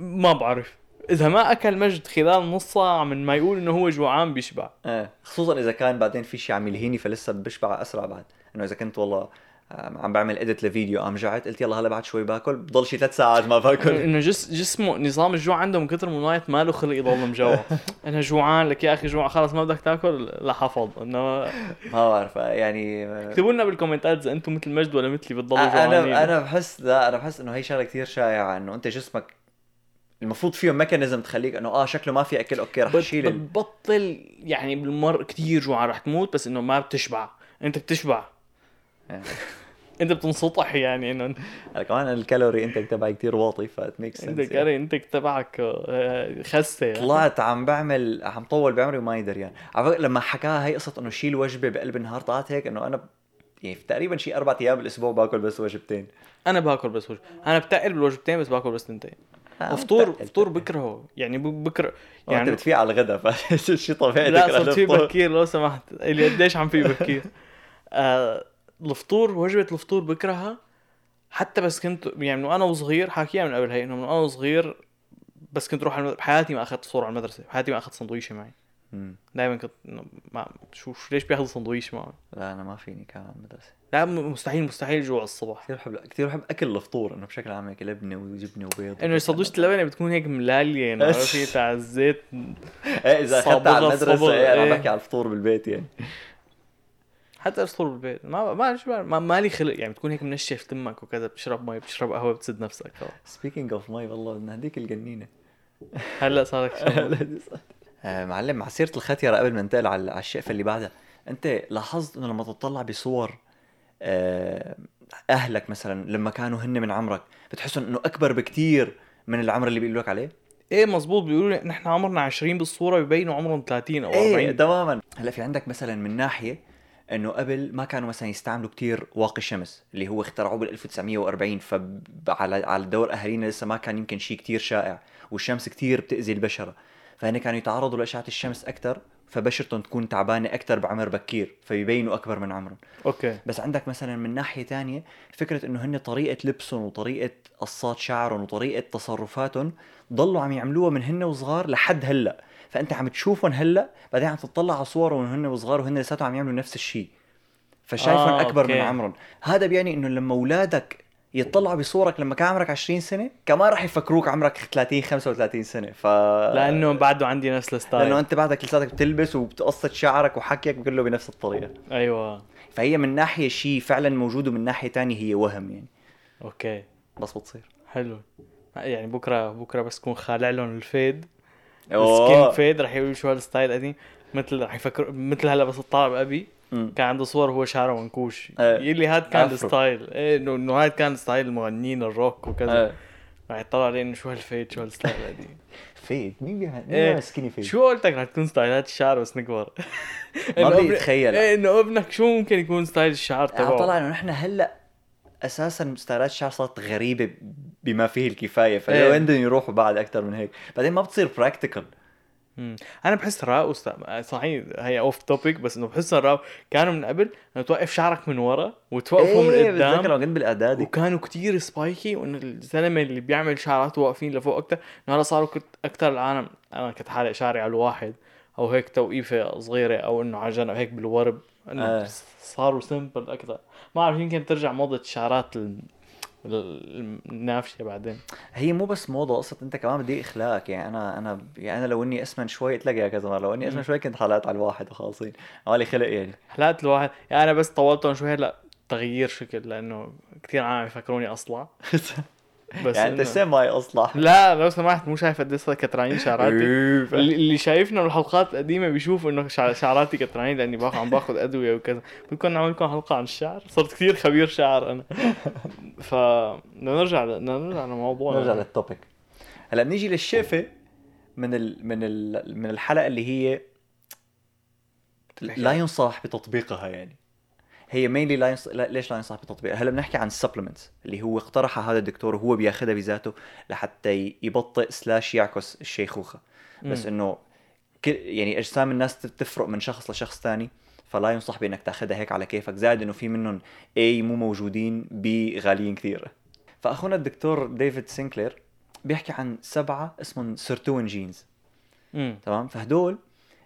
[SPEAKER 2] ما بعرف. إذا ما أكل مجد خلال نص ساعة من ما يقول إنه هو جوعان بيشبع.
[SPEAKER 1] إيه خصوصا إذا كان بعدين في شيء عم يلهيني فلسه بشبع أسرع بعد. إنه إذا كنت والله آم، عم بعمل اديت لفيديو قام جعت قلت يلا هلا بعد شوي باكل بضل شي ثلاث ساعات ما باكل.
[SPEAKER 2] إنه جس جسمه نظام الجوع عنده من كثر من مايت ما له خلق يضل مجوع. أنا جوعان لك يا أخي جوع خلص ما بدك تاكل لا حفظ. إنه
[SPEAKER 1] ما بعرف يعني
[SPEAKER 2] اكتبوا لنا بالكومنتات إذا أنتم مثل مجد ولا مثلي بتضلوا جوعانين
[SPEAKER 1] أنا أنا بحس لا أنا بحس إنه هي شغلة كثير شائعة إنه أنت جسمك المفروض فيه ميكانيزم تخليك إنه آه شكله ما في أكل أوكي رح
[SPEAKER 2] بت-
[SPEAKER 1] أشيل
[SPEAKER 2] بتبطل يعني بالمر كثير جوعان رح تموت بس إنه ما بتشبع. أنت بتشبع.
[SPEAKER 1] يعني.
[SPEAKER 2] أنت بتنسطح يعني
[SPEAKER 1] إنه. كمان الكالوري انت تبعي كثير واطي فات ميك
[SPEAKER 2] انت
[SPEAKER 1] سنس
[SPEAKER 2] كاري انت تبعك آه، خسة يعني.
[SPEAKER 1] طلعت عم بعمل عم طول بعمري وما دريان على فكرة لما حكاها هي قصة إنه شيل وجبة بقلب النهار طلعت هيك إنه أنا يعني تقريبا شي أربع أيام بالأسبوع باكل بس وجبتين.
[SPEAKER 2] أنا باكل بس وجبة. أنا بتقل بالوجبتين بس باكل بس تنتين. فطور
[SPEAKER 1] بتقل.
[SPEAKER 2] فطور بكرهه يعني بكره
[SPEAKER 1] يعني
[SPEAKER 2] يعني
[SPEAKER 1] انت بتفيق على الغداء فشي طبيعي
[SPEAKER 2] لا صرت في
[SPEAKER 1] الفطور.
[SPEAKER 2] بكير لو سمحت اللي قديش عم في بكير آه الفطور وجبة الفطور بكرهها حتى بس كنت يعني من وأنا وصغير حاكيها من قبل هي إنه من وأنا وصغير بس كنت أروح بحياتي ما أخذت فطور على المدرسة بحياتي ما أخذت سندويشة معي
[SPEAKER 1] مم.
[SPEAKER 2] دائما كنت ما شو شو ليش بياخذوا سندويش معه؟
[SPEAKER 1] لا أنا ما فيني كان المدرسة
[SPEAKER 2] لا مستحيل مستحيل جوع الصبح.
[SPEAKER 1] كثير بحب كثير بحب أكل الفطور إنه بشكل عام هيك لبنة وجبنة وبيض.
[SPEAKER 2] إنه سندويشة اللبنه بتكون هيك ملالية يعني عرفت تاع الزيت.
[SPEAKER 1] إيه إذا أخذتها على
[SPEAKER 2] المدرسة
[SPEAKER 1] إيه أنا
[SPEAKER 2] إيه.
[SPEAKER 1] بحكي على الفطور بالبيت يعني.
[SPEAKER 2] حتى الفطور بالبيت. ما ما ما مالي خلق. يعني بتكون هيك منشف تمك وكذا بتشرب مي بتشرب قهوة بتسد نفسك.
[SPEAKER 1] speaking of مي والله بدنا هديك الجنينة.
[SPEAKER 2] هلأ صارك
[SPEAKER 1] معلم مع سيرة الختيره قبل ما ننتقل على الشقفة اللي بعدها أنت لاحظت إنه لما تطلع بصور آه، أهلك مثلا لما كانوا هن من عمرك بتحسهم إنه أكبر بكتير من العمر اللي بيقولوا لك عليه؟
[SPEAKER 2] إيه مزبوط بيقولوا لي نحن عمرنا 20 بالصورة ببينوا عمرهم 30 أو
[SPEAKER 1] إيه
[SPEAKER 2] 40
[SPEAKER 1] تماما. هلأ في عندك مثلا من ناحية إنه قبل ما كانوا مثلا يستعملوا كتير واقي الشمس اللي هو اخترعوه بال 1940 فعلى على دور أهالينا لسه ما كان يمكن شيء كتير شائع والشمس كتير بتأذي البشره فهن كانوا يتعرضوا لأشعة الشمس أكثر فبشرتهم تكون تعبانة أكثر بعمر بكير فيبينوا أكبر من عمرهم.
[SPEAKER 2] okay.
[SPEAKER 1] بس عندك مثلا من ناحية تانية فكرة إنه هن طريقة لبسهم وطريقة قصات شعرهم وطريقة تصرفاتهم ضلوا عم يعملوها من هن وصغار لحد هلأ. فأنت عم تشوفهم هلأ بعدين عم تطلع على صورهم من هن وصغار وهن لساتهم عم يعملوا نفس الشيء. فشايفهم
[SPEAKER 2] آه،
[SPEAKER 1] أكبر
[SPEAKER 2] okay.
[SPEAKER 1] من عمرهم. هذا بيعني إنه لما أولادك يطلعوا بصورك لما كان عمرك 20 سنة؟ كمان راح يفكروك عمرك 30 35 سنة ف
[SPEAKER 2] لأنه بعده عندي نفس ال
[SPEAKER 1] style. لأنه أنت بعدك لساتك بتلبس وبتقص شعرك وحكيك كله بنفس الطريقة.
[SPEAKER 2] أيوه.
[SPEAKER 1] فهي من ناحية شيء فعلا موجود ومن ناحية تانية هي وهم يعني.
[SPEAKER 2] okay.
[SPEAKER 1] بس بتصير.
[SPEAKER 2] حلو. يعني بكرة بكرة بس كون خالع لهم ال
[SPEAKER 1] fade.
[SPEAKER 2] ال skin fade رح يقولوا شو هال style قديم. مثل رح يفكروا مثل هلا بس اطلع بابي
[SPEAKER 1] مم.
[SPEAKER 2] كان عنده صور هو شعره منكوش.
[SPEAKER 1] إيه.
[SPEAKER 2] يقول لي هاد كان.
[SPEAKER 1] ال
[SPEAKER 2] style إيه انه إنه هاد كان style المغنيين الروك وكذا.
[SPEAKER 1] آه.
[SPEAKER 2] رح يطلع عليه إنه شو هال fade شو هال style القديم
[SPEAKER 1] fade مين
[SPEAKER 2] إيه.
[SPEAKER 1] بيعمل skin fade
[SPEAKER 2] شو قلت لك رح تكون ستايلات الشعر بس نكبر.
[SPEAKER 1] ما بدي اتخيل
[SPEAKER 2] إيه إنه أبنك شو ممكن يكون style الشعر
[SPEAKER 1] يعني
[SPEAKER 2] تبعه؟
[SPEAKER 1] طلع إنه نحن هلأ أساسا ستايلات الشعر صارت غريبة بما فيه
[SPEAKER 2] الكفاية.
[SPEAKER 1] فلو وين بدهم يروحوا بعد أكثر من هيك. بعدين ما بتصير practical
[SPEAKER 2] مم. أنا بحس وست... صحيح هي off topic بس إنه بحس الراب كانوا من قبل إنه توقف شعرك من ورا وتوقفه من
[SPEAKER 1] إيه بتذكر
[SPEAKER 2] قدام
[SPEAKER 1] لما كنت بالاعدادي
[SPEAKER 2] وكانوا كتير spiky وانه الزلمة اللي بيعمل شعراته واقفين لفوق أكثر إنه هلا صاروا أكثر العالم أنا كنت حالق شعري على الواحد أو هيك توقيفة صغيرة أو إنه على جنب هيك بالورب إنه
[SPEAKER 1] آه.
[SPEAKER 2] صاروا simple أكثر ما أعرف يمكن ترجع موضة الشعرات ال- ال- النافشه بعدين.
[SPEAKER 1] هي مو بس موضة قصة انت كمان بدي اخلاقك يعني أنا أنا يعني أنا لو إني أسمن شوي قلت لك يا كذا مرة. لو إني
[SPEAKER 2] أسمن.
[SPEAKER 1] شوي كنت حلقت على الواحد وخالصين مالي خلق يعني.
[SPEAKER 2] حلقات الواحد. يعني أنا بس طولتهم شوي. هلا تغيير شكل لأنه كثير عم يفكروني أصلع. بس
[SPEAKER 1] يعني انت سيماي أصلح؟
[SPEAKER 2] لا لو سمحت مو شايف قد إيش كترانين شعراتي. اللي شايفنا بالحلقات القديمة بيشوف إنه شع- شعراتي كترانين لأني باخذ عم باخذ أدوية وكذا. بدكم نعمل لكم حلقة عن الشعر؟ صرت كثير خبير شعر أنا. ف نرجع نرجع لموضوعنا.
[SPEAKER 1] نرجع لل topic هلأ بنيجي للشقفه من ال من ال من الحلقة اللي هي لا ينصح بتطبيقها يعني. هي mainly لا ينصح لا ليش لا ينصح بتطبيقها هلا بنحكي عن ال supplements اللي هو اقترحها هذا الدكتور وهو بياخذها بذاته لحتى يبطئ slash يعكس الشيخوخة. بس. إنه كل يعني أجسام الناس تفرق من شخص لشخص تاني. فلا ينصح بإنك تاخذها هيك على كيفك زائد إنه في منهم اي مو موجودين ب غاليين كثير. فأخونا الدكتور ديفيد سينكلير بيحكي عن سبعة اسمهم sirtuin genes
[SPEAKER 2] مم.
[SPEAKER 1] تمام؟ فهدول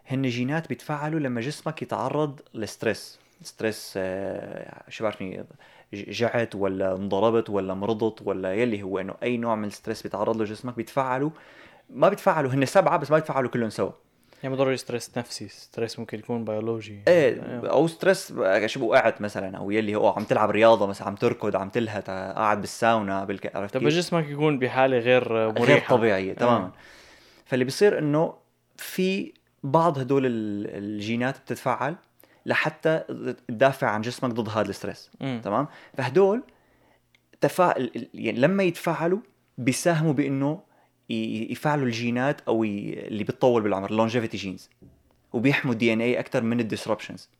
[SPEAKER 1] هن جينات بيتفعلوا لما جسمك يتعرض ل stress. stress آه شو بعرفني جعت ولا انضربت ولا مرضت ولا يلي هو إنه أي نوع من ال stress بيتعرض له جسمك بيتفاعلوا ما بيتفاعلوا هن سبعة بس ما بيتفاعلوا كلهم سوا
[SPEAKER 2] يعني ضروري stress نفسي stress ممكن يكون بيولوجي
[SPEAKER 1] إيه أو stress بقى شو وقعت مثلا أو يلي هو عم تلعب رياضة مثلا عم تركض عم تلهت قاعد بالساونا بالك... عرفت
[SPEAKER 2] طب؟ جسمك يكون بحالة غير مريحة
[SPEAKER 1] غير طبيعية تماما
[SPEAKER 2] آه.
[SPEAKER 1] فاللي بيصير إنه في بعض هدول ال- الجينات بتتفاعل لحتى تدافع عن جسمك ضد هذا ال
[SPEAKER 2] stress.
[SPEAKER 1] تمام؟ فهدول تفاعل يعني لما يتفاعلوا بيساهموا بإنه يفعلوا الجينات أو ي... اللي بتطول بالعمر ال longevity genes وبيحموا ال DNA أكثر من ال disruptions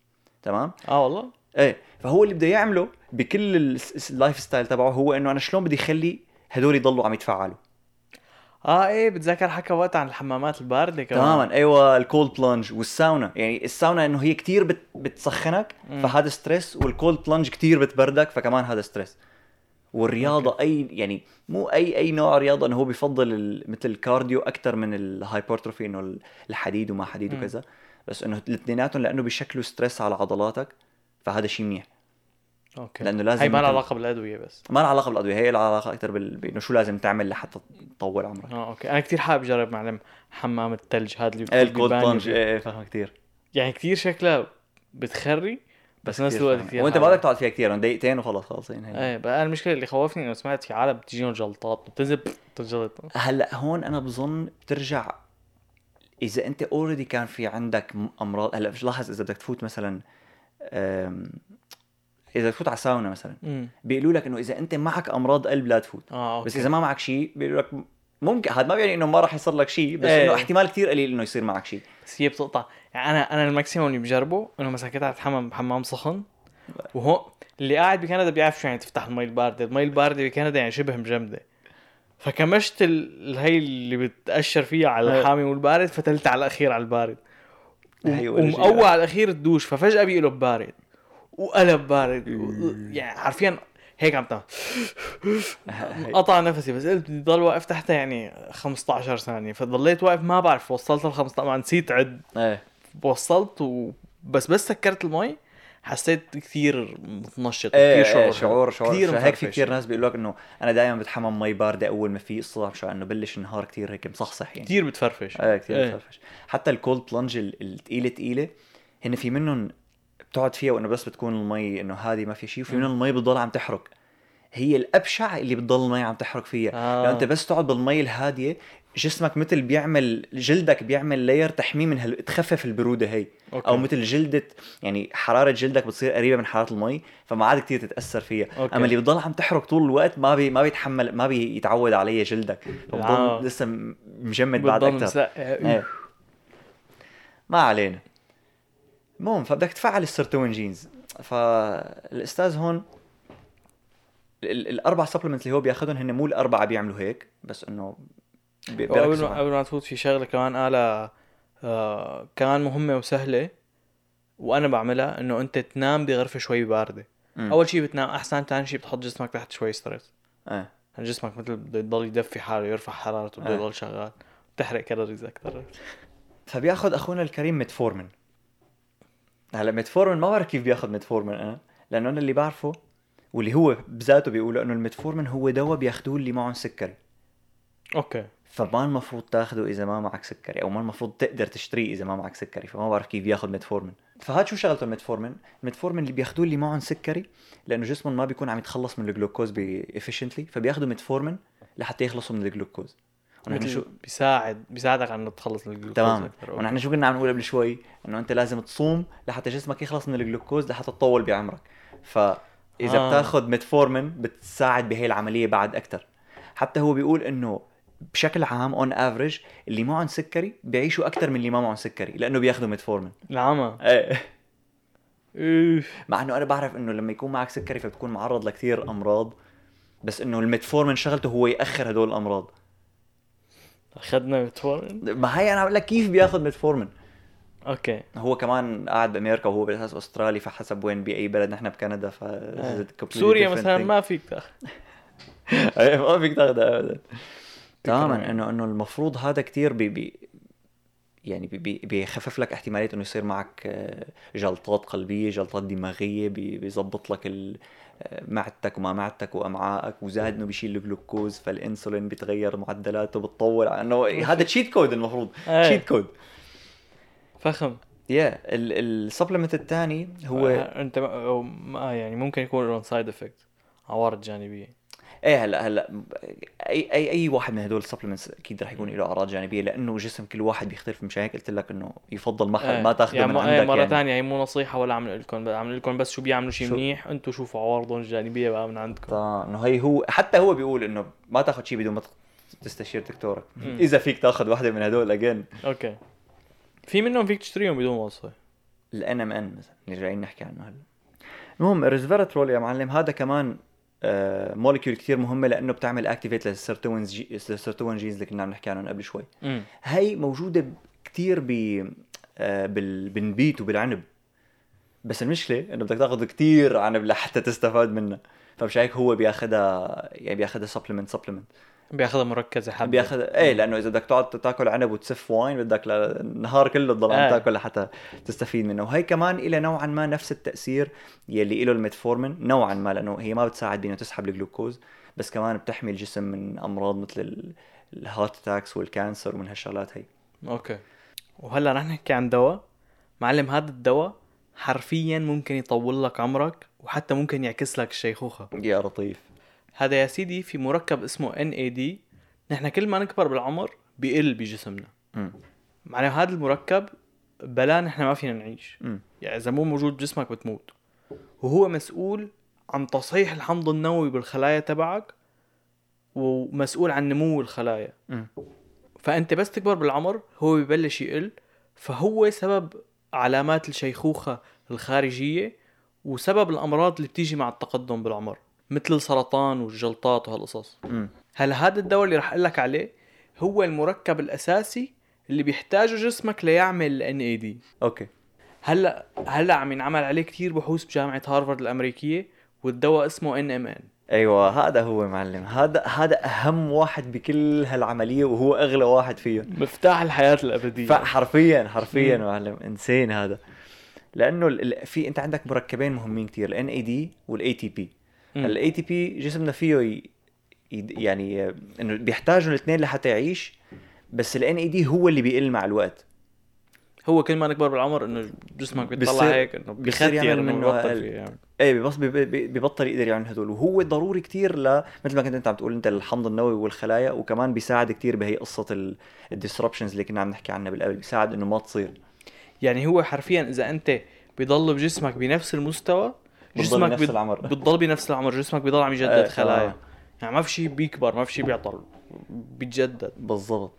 [SPEAKER 1] تمام؟
[SPEAKER 2] آه والله.
[SPEAKER 1] إيه. فهو اللي بده يعمله بكل ال- ال lifestyle تبعه هو إنه أنا شلون بدي اخلي هدول يضلوا عم يتفاعلوا.
[SPEAKER 2] آه إيه بتذكر حكى وقت عن الحمامات الباردة كمان.
[SPEAKER 1] تماما. أيوه ال cold plunge والساونا. يعني الساونا إنه هي كتير بت بتسخنك
[SPEAKER 2] مم.
[SPEAKER 1] فهذا stress وال cold plunge كتير بتبردك فكمان هذا stress والرياضة أي يعني مو أي أي نوع رياضة إنه هو بيفضل ال- مثل ال cardio أكثر من ال hypertrophy إنه ال- الحديد وما حديد
[SPEAKER 2] مم.
[SPEAKER 1] وكذا. بس إنه الاثنيناتهم لأنه بيشكلوا stress على عضلاتك فهذا شيء منيح.
[SPEAKER 2] okay.
[SPEAKER 1] لأنه لازم
[SPEAKER 2] هي ما لها علاقة بالأدوية بس.
[SPEAKER 1] ما لها علاقة بالأدوية هي لها علاقة أكثر بال... بإنه شو لازم تعمل لحتى تطول عمرك.
[SPEAKER 2] آه okay. أنا كثير حابب أجرب معلم حمام الثلج هذا اللي
[SPEAKER 1] إيه
[SPEAKER 2] ال
[SPEAKER 1] cold
[SPEAKER 2] فيه.
[SPEAKER 1] إيه فاهم كثير
[SPEAKER 2] يعني كثير شكلها بتخري بس نفس الوقت. كثير وأنت.
[SPEAKER 1] بدك تقعد فيها كثير دقيقتين وخلص خلصين هي
[SPEAKER 2] إيه بقى المشكلة اللي خوفني انه سمعت في عالم بتجيهم جلطات بتنزل بتنجلط.
[SPEAKER 1] هلأ هون أنا بظن بترجع إذا أنت already كان في عندك أمراض هلأ مش لاحظ إذا بدك تفوت مثلا إذا تفوت على ساونا مثلا بيقولوا لك إنه إذا أنت معك أمراض قلب لا تفوت.
[SPEAKER 2] okay.
[SPEAKER 1] بس إذا ما معك شيء بيقولوا لك ممكن هذا ما بيعني إنه ما راح يصير لك شيء بس
[SPEAKER 2] إيه.
[SPEAKER 1] إنه احتمال كثير قليل إنه يصير معك شيء.
[SPEAKER 2] بس هي بتقطع. يعني أنا أنا ال maximum اللي بجربه إنه مثلا كنت قاعد أتحمم بحمام سخن وهو اللي قاعد بكندا بيعرف شو يعني تفتح المي البارده، المي البارده بكندا يعني شبه مجمدة. فكمشت ال- هي اللي بتأشر فيها على
[SPEAKER 1] إيه.
[SPEAKER 2] الحامي والبارد فتلت على الأخير على البارد.
[SPEAKER 1] هي
[SPEAKER 2] و-. ومقوى على الأخير الدوش ففجأة بيقلب بارد. وقلب بارد و- يعني حرفيا هيك عم تعمل. قطع نفسي بس قلت بدي ضل واقف تحتها يعني 15 ثانية فضليت واقف ما بعرف وصلت ال 15 ما نسيت عد.
[SPEAKER 1] إيه.
[SPEAKER 2] وصلت و... بس بس سكرت المي حسيت كثير متنشط
[SPEAKER 1] إيه
[SPEAKER 2] كثير
[SPEAKER 1] إيه
[SPEAKER 2] شعور
[SPEAKER 1] شعور شعور
[SPEAKER 2] كثير
[SPEAKER 1] هيك في. كثير ناس بيقولوا لك إنه أنا دائما بتحمم مي باردة أول ما في الصبح مشان إنه بلش النهار كثير هيك مصحصح يعني.
[SPEAKER 2] كثير بتفرفش.
[SPEAKER 1] إيه كثير
[SPEAKER 2] إيه.
[SPEAKER 1] بتفرفش. حتى ال cold plunge الثقيله ثقيله هن في منهم بتقعد فيها وإنه بس بتكون المي إنه هادي ما في شيء وفي. منهم المي بتضل عم تحرق هي الأبشع اللي بتضل المي عم تحرق فيها
[SPEAKER 2] آه.
[SPEAKER 1] لو أنت بس تقعد بالمي الهادية جسمك مثل بيعمل جلدك بيعمل layer تحميه من هال... تخفف البرودة هي
[SPEAKER 2] okay.
[SPEAKER 1] أو مثل جلدة يعني حرارة جلدك بتصير قريبة من حرارة المي فما عاد كثير تتأثر فيها
[SPEAKER 2] okay.
[SPEAKER 1] أما اللي بتضل عم تحرق طول الوقت ما بي ما بيتحمل ما بيتعود عليه جلدك فبضل
[SPEAKER 2] آه.
[SPEAKER 1] لسه مجمد بعد
[SPEAKER 2] أكثر.
[SPEAKER 1] إيه ما علينا المهم فبدك تفعل ال sirtuin genes فالأستاذ هون ال- ال- الأربع supplements اللي هو بياخذهم هن مو الأربعة بيعملوا هيك بس
[SPEAKER 2] إنه
[SPEAKER 1] على-
[SPEAKER 2] قبل ما تفوت في شغلة كمان قالها آه كمان مهمة وسهلة وأنا بعملها إنه أنت تنام بغرفة شوي باردة.
[SPEAKER 1] مم.
[SPEAKER 2] أول شيء بتنام أحسن ثاني شيء بتحط جسمك تحت شوي stress
[SPEAKER 1] إيه.
[SPEAKER 2] يعني جسمك مثل بده يضل يدفي حاله يرفع حرارته بده
[SPEAKER 1] آه.
[SPEAKER 2] يضل شغال تحرق calories أكثر
[SPEAKER 1] فبياخذ أخونا الكريم ميتفورمين هلا ميتفورمين ما بعرف كيف بياخذ ميتفورمين أنا لأنه أنا اللي بعرفه واللي هو بذاته بيقولوا إنه الميتفورمين هو دواء بياخذوه اللي معهم سكري
[SPEAKER 2] okay.
[SPEAKER 1] فما المفروض تاخده إذا ما معك سكري أو ما المفروض تقدر تشتريه إذا ما معك سكري فما بعرف كيف ياخذ ميتفورمين فهاد شو شغلته الميتفورمين الميتفورمين اللي بياخذوه اللي معهم سكري لأنه جسمهم ما بيكون عم يتخلص من الجلوكوز efficiently فبياخذوا ميتفورمين لحتى يخلصوا من الجلوكوز. ونحن شو
[SPEAKER 2] بيساعد بيساعدك على انك تخلص من الجلوكوز
[SPEAKER 1] تمام. ونحن شو كنا عم نقول قبل شوي؟ إنه أنت لازم تصوم لحتى جسمك يخلص من الجلوكوز لحتى تطول بعمرك. فاذا
[SPEAKER 2] آه.
[SPEAKER 1] بتاخذ ميتفورمين بتساعد بهي العملية بعد أكثر حتى هو بيقول إنه بشكل عام on average اللي معهم سكري بيعيشوا أكثر من اللي ما معهم سكري لأنه بياخذوا ميتفورمين
[SPEAKER 2] العمى. إيه.
[SPEAKER 1] مع إنه أنا بعرف إنه لما يكون معك سكري فبتكون معرض لكثير أمراض بس إنه الميتفورمين شغلته هو يأخر هدول الأمراض.
[SPEAKER 2] أخذنا ميتفورمين
[SPEAKER 1] ما هي أنا عم قلك كيف بياخذ ميتفورمين
[SPEAKER 2] okay.
[SPEAKER 1] هو كمان قاعد بامريكا وهو بالأساس أسترالي فحسب وين باي بلد نحن بكندا ف
[SPEAKER 2] سوريا مثلا. ما فيك تاخذ.
[SPEAKER 1] أي، ما فيك تاخذها ابدا. تماما انه إنه المفروض هذا كثير بي بي يعني بي- بي- بيخفف لك احتمالية انه يصير معك آه، جلطات قلبية جلطات دماغية بي- بيظبط لك آه، معدتك وما معدتك وامعائك وزاد إنه بيشيل الجلوكوز فالإنسولين بيتغير معدلاته بتطول إنه هذا cheat code المفروض
[SPEAKER 2] إيه.
[SPEAKER 1] cheat code
[SPEAKER 2] فخم.
[SPEAKER 1] يا ال supplement الثاني هو
[SPEAKER 2] آه، أنت ما- يعني ممكن يكون side effect عوارض جانبية.
[SPEAKER 1] إيه هلا هلا أي أي أي واحد من هدول ال supplements أكيد رح يكون له أعراض جانبية لأنه جسم كل واحد بيختلف مشان هيك قلت لك إنه يفضل ما
[SPEAKER 2] إيه.
[SPEAKER 1] ما تاخذه
[SPEAKER 2] يعني
[SPEAKER 1] من
[SPEAKER 2] إيه،
[SPEAKER 1] عندك
[SPEAKER 2] مرة
[SPEAKER 1] يعني.
[SPEAKER 2] ثانية هي مو نصيحة ولا عم لكم عم لكم بس شو بيعملوا شيء منيح أنتم شوفوا عوارضهم الجانبية بقى من عندكم.
[SPEAKER 1] طبعا إنه هي هو حتى هو بيقول إنه ما تاخذ شيء بدون ما تستشير دكتورك. إذا فيك تاخذ واحدة من هدول again
[SPEAKER 2] أوكي. في منهم فيك تشتريهم بدون وصفة
[SPEAKER 1] ال NMN مثلا اللي جايين نحكي عنه هلا. المهم الريسفيراترول يا معلم هذا كمان molecule كثير مهمة لأنه بتعمل activate لل sirtuin ge ال sirtuin genes اللي كنا عم نحكي عنهم قبل شوي. هي موجودة كثير ب آه بال... بالنبيت وبالعنب. بس المشكلة إنه بدك تاخذ كثير عنب لحتى تستفاد منها فمش هيك هو بياخذها يعني بياخذها supplement supplement
[SPEAKER 2] بياخذها مركزة حبة.
[SPEAKER 1] بياخذ إيه لأنه إذا بدك تقعد تاكل عنب وتسف وين بدك النهار كله تضل
[SPEAKER 2] آه.
[SPEAKER 1] تاكل لحتى تستفيد منه. وهي كمان إلى نوعا ما نفس التأثير يلي له الميتفورمين نوعا ما لأنه هي ما بتساعد بإنه تسحب الجلوكوز بس كمان بتحمي الجسم من أمراض مثل ال- الheart attacks وال cancer ومن هالشغلات هي.
[SPEAKER 2] okay. وهلأ رح نحكي عن دواء. معلم هذا الدواء حرفيا ممكن يطول لك عمرك وحتى ممكن يعكس لك الشيخوخة
[SPEAKER 1] يا لطيف.
[SPEAKER 2] هذا يا سيدي في مركب اسمه NAD نحن كل ما نكبر بالعمر بيقل بجسمنا. معناه هذا المركب بلا نحن ما فينا نعيش.
[SPEAKER 1] مم.
[SPEAKER 2] يعني إذا مو موجود بجسمك بتموت. وهو مسؤول عن تصحيح الحمض النووي بالخلايا تبعك ومسؤول عن نمو الخلايا.
[SPEAKER 1] مم.
[SPEAKER 2] فأنت بس تكبر بالعمر هو ببلش يقل. فهو سبب علامات الشيخوخة الخارجية وسبب الأمراض اللي بتيجي مع التقدم بالعمر. مثل السرطان والجلطات وهالقصص. هلا هذا الدواء اللي رح أقول لك عليه هو المركب الأساسي اللي بيحتاجه جسمك ليعمل ان NAD
[SPEAKER 1] okay.
[SPEAKER 2] هلأ هلأ عم ينعمل عليه كتير بحوث بجامعة هارفارد الأمريكية والدواء اسمه NMN
[SPEAKER 1] أيوه هذا هو معلم. هذا هذا أهم واحد بكل هالعملية وهو أغلى واحد فيهم.
[SPEAKER 2] مفتاح الحياة الأبدية.
[SPEAKER 1] فحرفيا حرفيا
[SPEAKER 2] مم.
[SPEAKER 1] معلم. insane هذا. لأنه ال- ال- في أنت عندك مركبين مهمين كتير ال NAD
[SPEAKER 2] وال
[SPEAKER 1] ATP. ال ATP جسمنا فيه ي... يعني إنه بيحتاجوا الاثنين لحتى يعيش بس ال NAD هو اللي بيقل مع الوقت.
[SPEAKER 2] هو كل ما نكبر بالعمر إنه جسمك بيطلع هيك
[SPEAKER 1] إنه
[SPEAKER 2] بيختير
[SPEAKER 1] يعمل
[SPEAKER 2] انه ببطل يعني.
[SPEAKER 1] إيه بي- ببطل يقدر يعمل هدول. وهو ضروري كتير ل مثل ما كنت أنت عم تقول أنت الحمض النووي والخلايا وكمان بيساعد كتير بهي قصة ال disruptions اللي كنا عم نحكي عنها بالقبل. بيساعد إنه ما تصير.
[SPEAKER 2] يعني هو حرفيا إذا أنت بيضل بجسمك بنفس المستوى جسمك
[SPEAKER 1] بنفس
[SPEAKER 2] بيض-
[SPEAKER 1] العمر.
[SPEAKER 2] بتضل بنفس العمر جسمك بيضل عم يجدد
[SPEAKER 1] إيه،
[SPEAKER 2] خلايا
[SPEAKER 1] آه.
[SPEAKER 2] يعني ما في شيء بيكبر ما في شيء بيعطل بيتجدد
[SPEAKER 1] بالضبط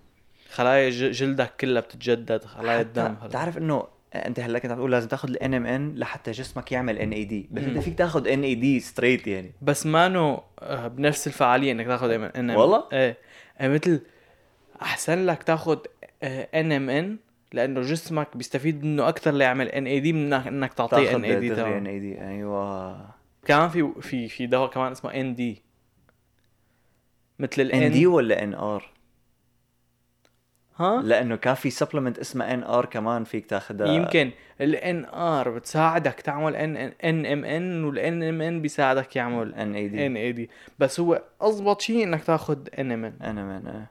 [SPEAKER 2] خلايا جلدك كلها بتتجدد خلايا الدم
[SPEAKER 1] بتعرف إنه أنت هلأ كنت عم تقول لازم تاخذ ال NMN لحتى جسمك يعمل NAD بس. أنت فيك تاخذ NAD straight يعني
[SPEAKER 2] بس مانو آه، بنفس الفعالية إنك تاخذ NM
[SPEAKER 1] والله؟
[SPEAKER 2] إيه آه، مثل أحسن لك تاخذ NMN لأنه جسمك بيستفيد منه أكثر ليعمل NAD من انك تعطيه
[SPEAKER 1] NAD
[SPEAKER 2] ان اي دي
[SPEAKER 1] أيوه.
[SPEAKER 2] كمان في في في دواء كمان اسمه ND مثل
[SPEAKER 1] ان
[SPEAKER 2] ال
[SPEAKER 1] ND ولا NR
[SPEAKER 2] ها؟
[SPEAKER 1] لأنه كان في supplement اسمه NR كمان فيك تاخذها
[SPEAKER 2] يمكن. ال NR بتساعدك تعمل N NMN وال NMN بيساعدك يعمل
[SPEAKER 1] ان اي دي
[SPEAKER 2] ان اي دي بس هو اضبط شيء إنك تاخذ ان ام ان
[SPEAKER 1] أنا من آه.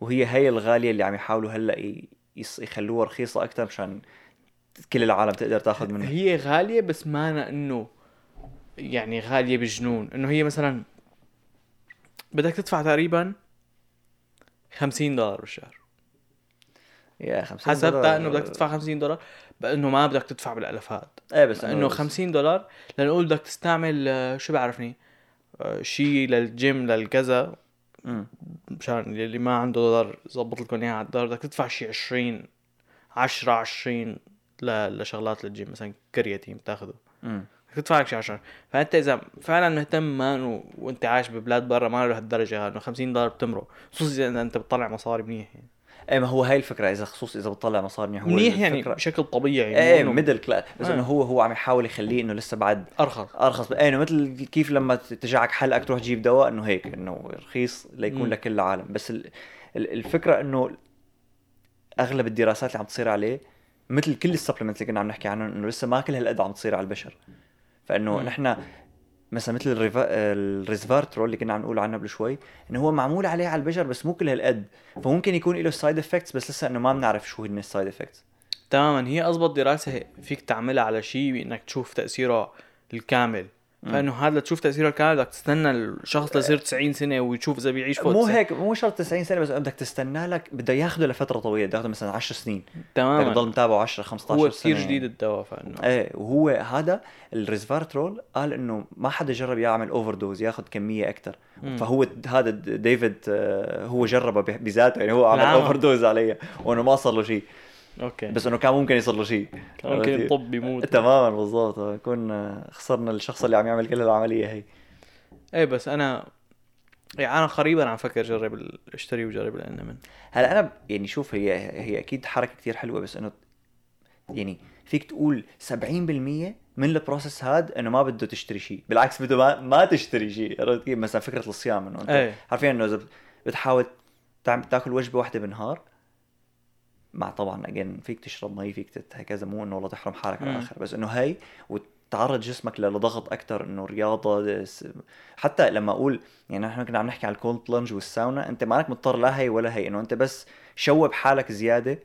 [SPEAKER 1] وهي هي الغالية اللي عم يحاولوا هلأ يخلوها رخيصة أكثر مشان كل العالم تقدر تاخذ منها
[SPEAKER 2] هي غالية بس مانا إنه يعني غالية بجنون. إنه هي مثلا بدك تدفع تقريبا 50 دولار بالشهر.
[SPEAKER 1] يا 50
[SPEAKER 2] حسبتها
[SPEAKER 1] دولار.
[SPEAKER 2] إنه بدك تدفع 50 دولار بانه ما بدك تدفع بالالافات
[SPEAKER 1] إيه بس
[SPEAKER 2] إنه 50 دولار لنقول بدك تستعمل آه، شو بعرفني؟ آه، شيء للجيم للكذا. مشان اللي ما عنده دولار ظبط لكم اياها على الدولار بدك تدفع شيء 20 10 20 ل- لشغلات للجيم مثلا كرياتين بتاخذه
[SPEAKER 1] مم.
[SPEAKER 2] بدك تدفع لك شي 10 فأنت إذا فعلا مهتم مان و... وأنت عايش ببلاد برا ما لهالدرجة إنه 50 دولار بتمرق. خصوصا إذا أنت بتطلع مصاري منيح يعني.
[SPEAKER 1] إيه ما هو هاي الفكرة إذا خصوص إذا بتطلع مصاري منيح هو
[SPEAKER 2] منيح يعني بشكل طبيعي إيه
[SPEAKER 1] ميدل كلاس بس. إنه هو هو عم يحاول يخليه إنه لسه بعد
[SPEAKER 2] أرخص
[SPEAKER 1] أرخص إيه إنه مثل كيف لما تجعك حلقك تروح تجيب دواء إنه هيك إنه رخيص ليكون. لكل العالم بس ال- ال- الفكرة إنه أغلب الدراسات اللي عم تصير عليه مثل كل ال supplement اللي كنا عم نحكي عنهم إنه لسه ما كل هالقد عم تصير على البشر
[SPEAKER 2] فإنه.
[SPEAKER 1] نحن مثلا مثل ال reva... ال resveratrol اللي كنا عم نقول عنه قبل شوي انه هو معمول عليه على البشر بس مو كل هالقد. فممكن يكون له side effects بس لسه إنه ما بنعرف شو هن ال side effects
[SPEAKER 2] تماما هي اضبط دراسة فيك تعملها على شيء بانك تشوف تأثيره الكامل. فإنه هذا لتشوف تاثيره الكامل بدك تستنى الشخص ليصير 90 سنة ويشوف إذا بيعيش فوق
[SPEAKER 1] مو
[SPEAKER 2] 90.
[SPEAKER 1] هيك مو شرط 90 سنة بس بدك تستنى لك بده ياخذه لفترة طويلة بده ياخذه مثلا 10 سنين. بدك
[SPEAKER 2] تماما
[SPEAKER 1] تضل متابعه 10 15
[SPEAKER 2] هو
[SPEAKER 1] سنة.
[SPEAKER 2] كثير جديد الدواء فإنه.
[SPEAKER 1] إيه وهو هذا الريزفارترول قال إنه ما حدا جرب يعمل overdose ياخذ كميه
[SPEAKER 2] أكثر.
[SPEAKER 1] فهو هذا ديفيد آه، هو جربه بذاته يعني هو عمل
[SPEAKER 2] نعم.
[SPEAKER 1] overdose عليها وإنه ما صار له شيء.
[SPEAKER 2] okay.
[SPEAKER 1] بس إنه كان ممكن يصير له شيء.
[SPEAKER 2] كان ممكن الطب يموت.
[SPEAKER 1] تماما بالضبط. كنا خسرنا الشخص اللي عم يعمل كل العملية هي.
[SPEAKER 2] إيه بس أنا يعني أنا قريبا عم فكر جرب ال- اشتري وجرب ال
[SPEAKER 1] NMN هلأ أنا يعني شوف هي هي أكيد حركة كتير حلوة بس إنه يعني فيك تقول 70% من ال process هاد إنه ما بده تشتري شيء. بالعكس بده ما, ما تشتري شيء. عرفت كيف؟ مثلا فكرة الصيام إنه أنت
[SPEAKER 2] إيه.
[SPEAKER 1] حرفيا إنه إذا بتحاول تاكل وجبة واحدة بالنهار مع طبعا again فيك تشرب مي فيك هكذا مو إنه والله تحرم حالك على. الآخر بس إنه هي وتعرض جسمك لضغط أكثر إنه رياضة حتى لما أقول يعني نحن كنا عم نحكي عن ال cold plunge والساونا أنت مانك مضطر لا هي ولا هي إنه أنت بس شوب حالك زيادة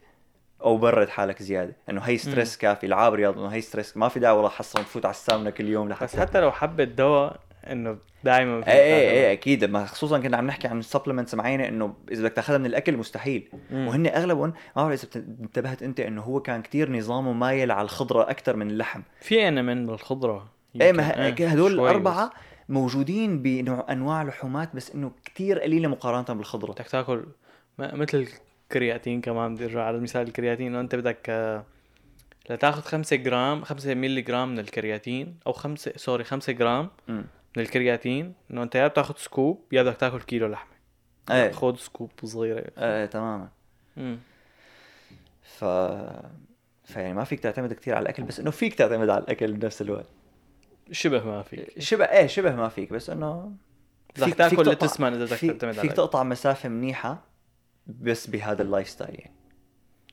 [SPEAKER 1] أو برد حالك زيادة إنه هي stress كافي العب رياضة إنه هي stress ما في داعي والله حصل تفوت على الساونا كل يوم لحتى
[SPEAKER 2] بس حتى لو حبت دواء إنه دائما
[SPEAKER 1] إيه إيه إيه أكيد. ما خصوصا كنا عم نحكي عن supplements معينة إنه إذا بدك تأخذها من الأكل مستحيل.
[SPEAKER 2] مم.
[SPEAKER 1] وهن اغلبهم ما بعرف إذا انتبهت أنت إنه هو كان كتير نظامه مايل على الخضرة أكثر من اللحم.
[SPEAKER 2] في أنمن بالخضرة.
[SPEAKER 1] إيه
[SPEAKER 2] يمكن.
[SPEAKER 1] ما هدول الأربعة
[SPEAKER 2] بس.
[SPEAKER 1] موجودين بنوع أنواع لحومات بس إنه كتير قليلة مقارنة بالخضرة.
[SPEAKER 2] بدك تاكل م- مثل الكرياتين كمان. بدي أرجع على مثال الكرياتين. إنه أنت بدك آه، لتاخذ 5 جرام 5 مللي جرام من الكرياتين أو 5 sorry 5 جرام.
[SPEAKER 1] امم
[SPEAKER 2] من الكرياتين إنه أنت يا بتاخذ scoop يا بدك تاكل كيلو لحمة.
[SPEAKER 1] إيه.
[SPEAKER 2] خذ scoop صغيرة.
[SPEAKER 1] إيه تماما.
[SPEAKER 2] مم.
[SPEAKER 1] ف فيعني ما فيك تعتمد كتير على الأكل بس إنه فيك تعتمد على الأكل بنفس الوقت.
[SPEAKER 2] شبه ما فيك.
[SPEAKER 1] شبه إيه شبه ما فيك بس إنه
[SPEAKER 2] بدك
[SPEAKER 1] فيك-
[SPEAKER 2] تاكل
[SPEAKER 1] فيك
[SPEAKER 2] اللي
[SPEAKER 1] تقطع-
[SPEAKER 2] تسمن إذا بدك
[SPEAKER 1] فيك,
[SPEAKER 2] تعتمد
[SPEAKER 1] فيك
[SPEAKER 2] على
[SPEAKER 1] تقطع مسافة منيحة بس بهذا ال lifestyle يعني.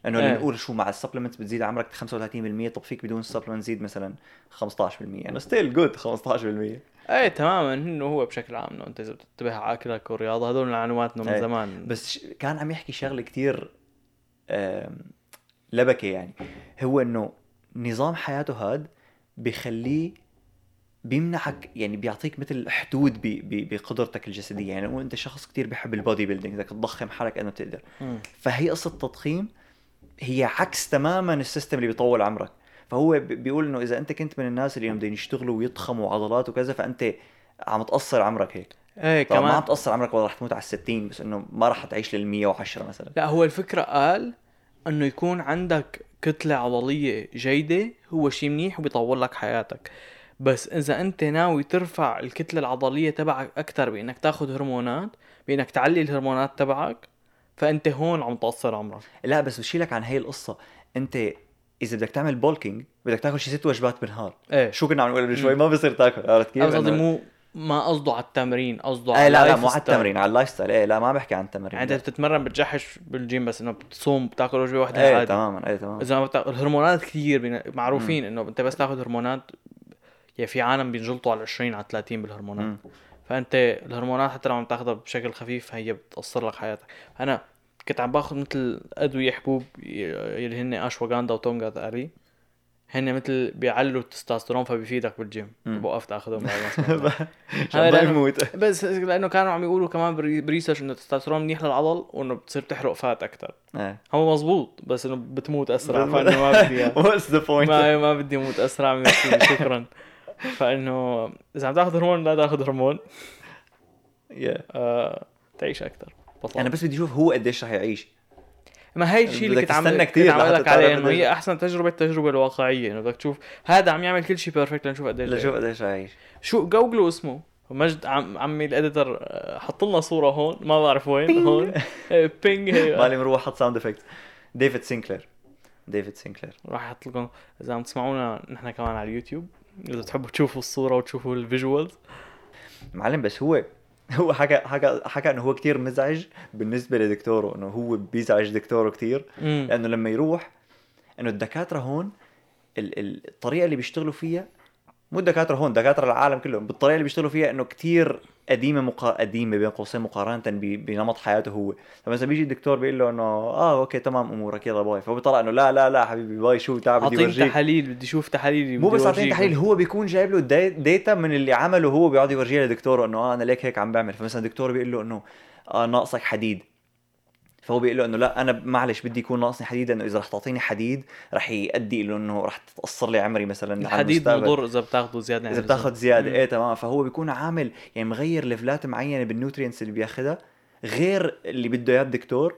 [SPEAKER 1] إنه اللي
[SPEAKER 2] إيه.
[SPEAKER 1] نقول شو مع ال supplement بتزيد عمرك 35% طب فيك بدون ال supplement تزيد مثلا 15% انه still good 15%
[SPEAKER 2] إيه تماما. إنه هو بشكل عام إنه أنت إذا بتنتبه على أكلك والرياضه هذول معلوماتنا من
[SPEAKER 1] إيه.
[SPEAKER 2] زمان.
[SPEAKER 1] بس كان عم يحكي شغلة كتير آم، لبكة يعني. هو إنه نظام حياته هاد بخليه بيمنعك يعني بيعطيك مثل حدود ب- ب- بقدرتك الجسدية. يعني أنت شخص كتير بيحب ال bodybuilding بدك تضخم حالك قد ما بتقدر. فهي قصة تضخيم هي عكس تماما السيستم اللي بيطول عمرك. فهو بيقول إنه إذا أنت كنت من الناس اللي بدهم يشتغلوا ويضخموا عضلات وكذا فأنت عم تقصر عمرك هيك.
[SPEAKER 2] إيه
[SPEAKER 1] طبعا ما عم
[SPEAKER 2] كمان
[SPEAKER 1] تقصر عمرك والله رح تموت على الستين بس إنه ما رح تعيش لل 110 مثلا.
[SPEAKER 2] لا هو الفكرة قال إنه يكون عندك كتلة عضلية جيدة هو شيء منيح وبيطول لك حياتك. بس إذا أنت ناوي ترفع الكتلة العضلية تبعك أكثر بإنك تاخذ هرمونات بإنك تعلي الهرمونات تبعك فانت هون عم تقصر عمرك
[SPEAKER 1] لا بس بشيلك عن هي القصة انت إذا بدك تعمل bulking بدك تاكل شي ست وجبات بالنهار
[SPEAKER 2] إيه
[SPEAKER 1] شو كنا عم نقول قبل شوي. ما بصير تاكل عرفت كيف؟
[SPEAKER 2] قصدي مو ما قصده على التمرين قصده
[SPEAKER 1] إيه لا لا مو على. التمرين على ال lifestyle إيه لا ما بحكي عن التمرين
[SPEAKER 2] يعني
[SPEAKER 1] أنت.
[SPEAKER 2] بتتمرن بتجحش بالجيم بس إنه بتصوم بتاكل وجبة واحدة
[SPEAKER 1] إيه
[SPEAKER 2] عادي
[SPEAKER 1] تماما إيه تماما
[SPEAKER 2] إذا ما بتاخذ الهرمونات كثير معروفين إنه أنت بس تاخذ هرمونات يعني في عالم بينجلطوا على 20 على 30 بالهرمونات. فأنت الهرمونات حتى لو عم تاخذها بشكل خفيف هي بتقصر لك حياتك. أنا كنت عم باخذ مثل أدوية حبوب اللي هن ashwagandha و tongkat ali هن مثل بيعلوا التستوستيرون فبيفيدك بالجيم.
[SPEAKER 1] مم.
[SPEAKER 2] وقفت
[SPEAKER 1] أخذهم.
[SPEAKER 2] هذا لأنه-
[SPEAKER 1] يموت.
[SPEAKER 2] بس لأنه كانوا عم يقولوا كمان بري- بريسيرش إنه التستوستيرون منيح للعضل وإنه بتصير تحرق fat أكثر
[SPEAKER 1] إيه
[SPEAKER 2] هو مزبوط بس إنه بتموت أسرع. فانه ما بدي إياه.
[SPEAKER 1] what's the point
[SPEAKER 2] ما ما بدي أموت أسرع من شكرا. فإنه إذا عم تاخذ هرمون لا تاخذ هرمون. آه تعيش أكثر. بطل.
[SPEAKER 1] أنا بس بدي أشوف هو قديش رح يعيش.
[SPEAKER 2] ما هي الشيء اللي كنت عم كنت عم لك عليه
[SPEAKER 1] إنه.
[SPEAKER 2] هي أحسن تجربة التجربة الواقعية. إنه بدك تشوف هذا عم يعمل كل شيء perfect لنشوف قديش
[SPEAKER 1] لشوف قديش رح يعيش.
[SPEAKER 2] شو googleوا اسمه. مجد عم عمي ال editor آه، حط لنا صورة هون. ما بعرف وين هون. إيه، بينج
[SPEAKER 1] مالي مروح حط sound effect ديفيد سينكلير. ديفيد سينكلير.
[SPEAKER 2] راح أحط لكم إذا عم تسمعونا نحن كمان على اليوتيوب. إذا بتحبوا تشوفوا الصورة وتشوفوا ال visuals.
[SPEAKER 1] معلم بس هو هو حكى حكى حكى إنه هو كتير مزعج بالنسبة لدكتوره إنه هو بيزعج دكتوره كتير.
[SPEAKER 2] مم.
[SPEAKER 1] لأنه لما يروح إنه الدكاترة هون ال- ال- الطريقة اللي بيشتغلوا فيها مو الدكاتره هون دكاترة العالم كلهم. بالطريقة اللي بيشتغلوا فيها إنه كتير قديمة مقا... قديمة بين قوسين مقارنة ب... بنمط حياته هو. فمثلا بيجي الدكتور بيقول له إنه آه okay تمام أمورك يلا bye. فهو بيطلع إنه لا لا لا حبيبي bye شو تعال بدي
[SPEAKER 2] اعطيني تحاليل بدي أشوف تحاليل
[SPEAKER 1] مو بس
[SPEAKER 2] أعطيني.
[SPEAKER 1] تحليل هو بيكون جايب له داي- data من اللي عمله هو بيقعد يورجيها لدكتوره إنه آه أنا ليك هيك عم بعمل. فمثلا الدكتور بيقول له إنه آه ناقصك حديد. فهو بيقول له إنه لا أنا معلش بدي يكون ناقصني حديد لأنه إذا رح تعطيني حديد رح يؤدي له إنه رح تقصر لي عمري مثلا
[SPEAKER 2] الحديد. مضر إذا بتاخده زيادة
[SPEAKER 1] إذا
[SPEAKER 2] اللزوم.
[SPEAKER 1] بتاخذ زيادة
[SPEAKER 2] مم.
[SPEAKER 1] إيه تمام فهو بيكون عامل يعني مغير levelات معينة بال nutrients اللي بياخذها غير اللي بده إياه الدكتور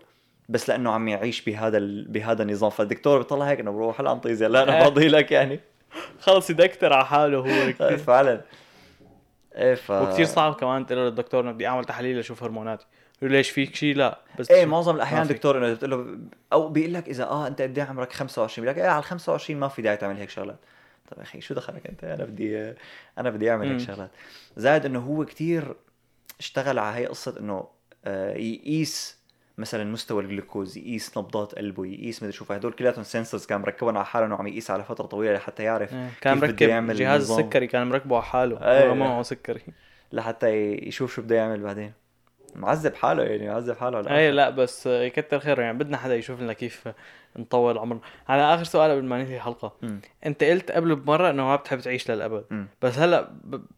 [SPEAKER 1] بس لأنه عم يعيش بهذا ال... بهذا النظام فالدكتور بيطلع هيك إنه بروح هلا ان طيزي لا أنا
[SPEAKER 2] إيه.
[SPEAKER 1] فاضي لك يعني
[SPEAKER 2] خلص يدكتر على حاله هو كتير.
[SPEAKER 1] فعلا إيه ف
[SPEAKER 2] وكثير صعب كمان تقول للدكتور إنه بدي أعمل تحاليل أشوف هرموناتي ليش فيك شيء لا بس إيه
[SPEAKER 1] معظم
[SPEAKER 2] الأحيان.
[SPEAKER 1] دكتور إنه بتقول له أو بيقول لك إذا آه أنت قد إيه عمرك 25 بيقول لك إيه على ال 25 ما في داعي تعمل هيك شغلات طيب يا أخي شو دخلك أنت أنا بدي أنا بدي أعمل هيك. شغلات زائد إنه هو كتير اشتغل على هي قصة إنه آه، يقيس مثلا مستوى الجلوكوز يقيس نبضات قلبه يقيس مدري شو فهدول كلياتهم sensors كان مركبهم على حاله انه عم يقيس على فترة طويلة لحتى يعرف
[SPEAKER 2] إيه. كان مركب جهاز. السكري كان مركبه على حاله
[SPEAKER 1] إيه.
[SPEAKER 2] هو ما معه سكري
[SPEAKER 1] لحتى يشوف شو بده يعمل بعدين معذب حاله يعني معذب حاله على
[SPEAKER 2] اي. لا بس يكتر خيره يعني. بدنا حدا يشوف لنا كيف نطول عمرنا. على آخر سؤال قبل ما ننهي الحلقة.
[SPEAKER 1] مم.
[SPEAKER 2] أنت قلت قبل بمرة إنه ما بتحب تعيش للأبد.
[SPEAKER 1] مم.
[SPEAKER 2] بس هلأ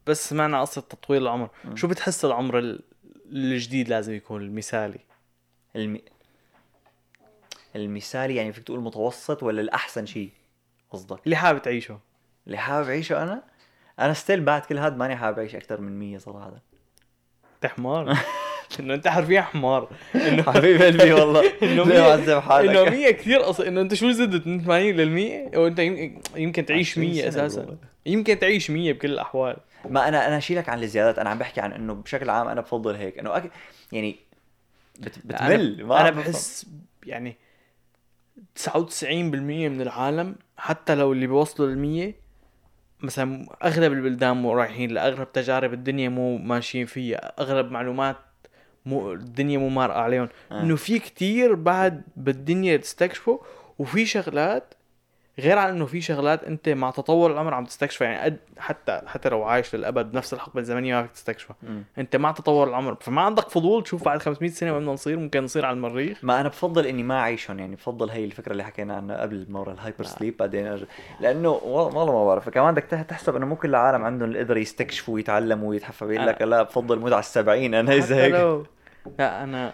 [SPEAKER 2] بس سمعنا قصة تطويل العمر.
[SPEAKER 1] مم.
[SPEAKER 2] شو بتحس العمر ال- الجديد لازم يكون؟ المثالي.
[SPEAKER 1] الم... المثالي يعني فيك تقول متوسط ولا الأحسن شيء قصدك.
[SPEAKER 2] اللي حابب تعيشه.
[SPEAKER 1] اللي حابب أعيشه أنا؟ أنا ستيل بعد كل هذا ماني حابب أعيش أكثر من 100 صراحة.
[SPEAKER 2] انت حمار إنه أنت حرفيا حمار. إنه
[SPEAKER 1] حبيب قلبي والله.
[SPEAKER 2] إنه
[SPEAKER 1] ليه معذب حالك.
[SPEAKER 2] إنه 100 كثير قص إنه أنت شو زدت؟ من 80 لل 100 وانت يم- يمكن تعيش
[SPEAKER 1] 20
[SPEAKER 2] 100
[SPEAKER 1] سنة أساسا.
[SPEAKER 2] يمكن تعيش 100 بكل الأحوال.
[SPEAKER 1] ما أنا أنا أشيلك عن الزيادات. أنا عم بحكي عن إنه بشكل عام أنا بفضل هيك. إنه أك... يعني بت... بتمل.
[SPEAKER 2] أنا,
[SPEAKER 1] ما بفهم.
[SPEAKER 2] بحس يعني 99% من العالم حتى لو اللي بيوصلوا لل 100 مثلا أغلب البلدان مو رايحين لاغلب تجارب الدنيا مو ماشيين فيها. اغلب معلومات مو الدنيا مو مارقة عليهم.
[SPEAKER 1] آه.
[SPEAKER 2] إنه في كتير بعد بالدنيا تستكشفه وفي شغلات غير عن إنه في شغلات أنت مع تطور العمر عم تستكشفها يعني قد حتى حتى لو عايش للأبد بنفس الحقبة الزمنيه ما فيك تستكشفها. أنت مع تطور العمر. فما عندك فضول تشوف بعد 500 سنة وين بدنا نصير. ممكن نصير على المريخ.
[SPEAKER 1] ما أنا بفضل إني ما أعيشهم. يعني بفضل هي الفكرة اللي حكينا عنها قبل مورا ال hyper sleep بعدين أرجع. لأنه والله ما بعرف. كمان بدك تح- تحسب إنه مو كل العالم عندهم القدره يستكشفوا ويتعلموا ويتحفوا بيقول لك لا بفضل موت على السبعين. أنا اذا هيك.
[SPEAKER 2] لا أنا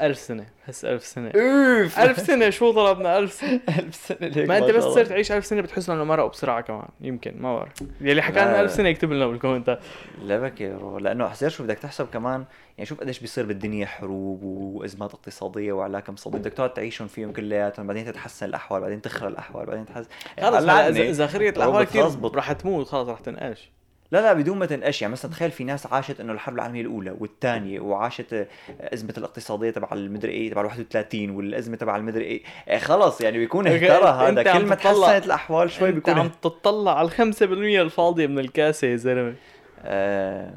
[SPEAKER 2] ألف سنة بحس ألف سنة.
[SPEAKER 1] أوف.
[SPEAKER 2] ألف سنة شو طلبنا ألف سنة.
[SPEAKER 1] ألف سنة ليك
[SPEAKER 2] ما أنت بس. تصير تعيش ألف سنة بتحس إنه مرقوا بسرعة كمان يمكن ما بعرف. يلي حكى لنا. ألف سنة يكتب لنا بالكومنتات
[SPEAKER 1] لا بكي برو لأنه حزير شو بدك تحسب كمان يعني شوف قديش بيصير بالدنيا حروب وازمات اقتصادية وعلاقه اقتصاديه بدك تقعد تعيشهم فيهم كلياتهم بعدين تتحسن الأحوال بعدين تخرى الأحوال بعدين تحسن
[SPEAKER 2] خلص. إذا خريت الأحوال كثير. رح تموت خلص رح تنقاش
[SPEAKER 1] لا لا بدون ما تنقش. يعني مثلا تخيل في ناس عاشت إنه الحرب العالمية الأولى والثانية وعاشت أزمة الاقتصادية تبع المدري إيه تبع ال 31 والأزمة تبع المدري إيه. إيه خلص يعني بيكون اهترى هذا.
[SPEAKER 2] عم
[SPEAKER 1] كل ما تحسنت الأحوال شوي بيكون
[SPEAKER 2] عم
[SPEAKER 1] اهت-
[SPEAKER 2] تطلع على الخمسة بالمية الفاضية من الكاسة يا زلمة.
[SPEAKER 1] آه،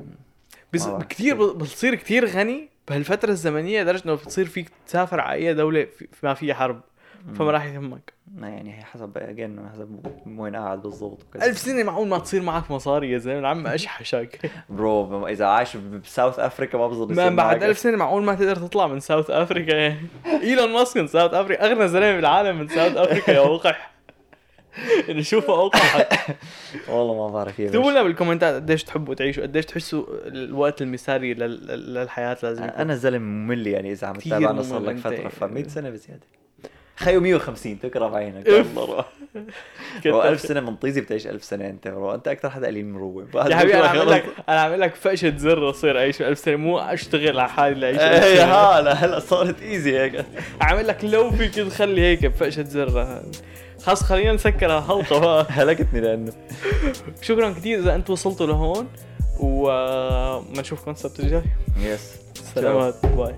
[SPEAKER 2] بس. كثير بتصير كثير غني بهالفترة الزمنية لدرجة إنه بتصير فيك تسافر على أي دولة في ما فيها حرب. فما راح يهمك.
[SPEAKER 1] ما يعني هي حسب اجين حسب وين قاعد بالضبط وكذا.
[SPEAKER 2] ألف سنة معقول ما تصير معك مصاري يا زلمة؟ عم أشحشك.
[SPEAKER 1] bro إذا عايش ب South Africa ما بظن
[SPEAKER 2] ما بعد ألف سنة معقول ما تقدر تطلع من South Africa. يعني إيلون ماسك من South Africa. أغنى زلمة بالعالم من South Africa يا وقح. نشوفه أوقح
[SPEAKER 1] والله ما بعرف يا
[SPEAKER 2] اكتبوا. لنا بال commentات قديش تحبوا تعيشوا قديش تحسوا الوقت المثالي لل- لل- للحياة لازم يكون.
[SPEAKER 1] أنا زلمة ممل يعني إذا عم تتابعنا صار لك فترة
[SPEAKER 2] يعني.
[SPEAKER 1] ف 100 سنة بزيادة. خيو 150 تكرم عينك.
[SPEAKER 2] إف.
[SPEAKER 1] والله روح.
[SPEAKER 2] كتر
[SPEAKER 1] bro 1000
[SPEAKER 2] خير.
[SPEAKER 1] سنة من طيزي بتعيش 1000 سنة أنت bro أنت أكثر حدا قليل مروه
[SPEAKER 2] يا حبيبي أنا عامل لك أنا عامل لك فقشه زر اصير أعيش 1000 سنة. مو أشتغل على حالي لاعيش 1000
[SPEAKER 1] إيه
[SPEAKER 2] سنة.
[SPEAKER 1] هلا هلا صارت easy هيك.
[SPEAKER 2] عامل لك لو فيك تخلي هيك بفقشه زر. خلص خلينا نسكر هالحلقه بقى
[SPEAKER 1] هلكتني لأنه.
[SPEAKER 2] شكرا كثير إذا أنتم وصلتوا لهون وما نشوفكم السبت الجاي.
[SPEAKER 1] yes
[SPEAKER 2] سلامات. باي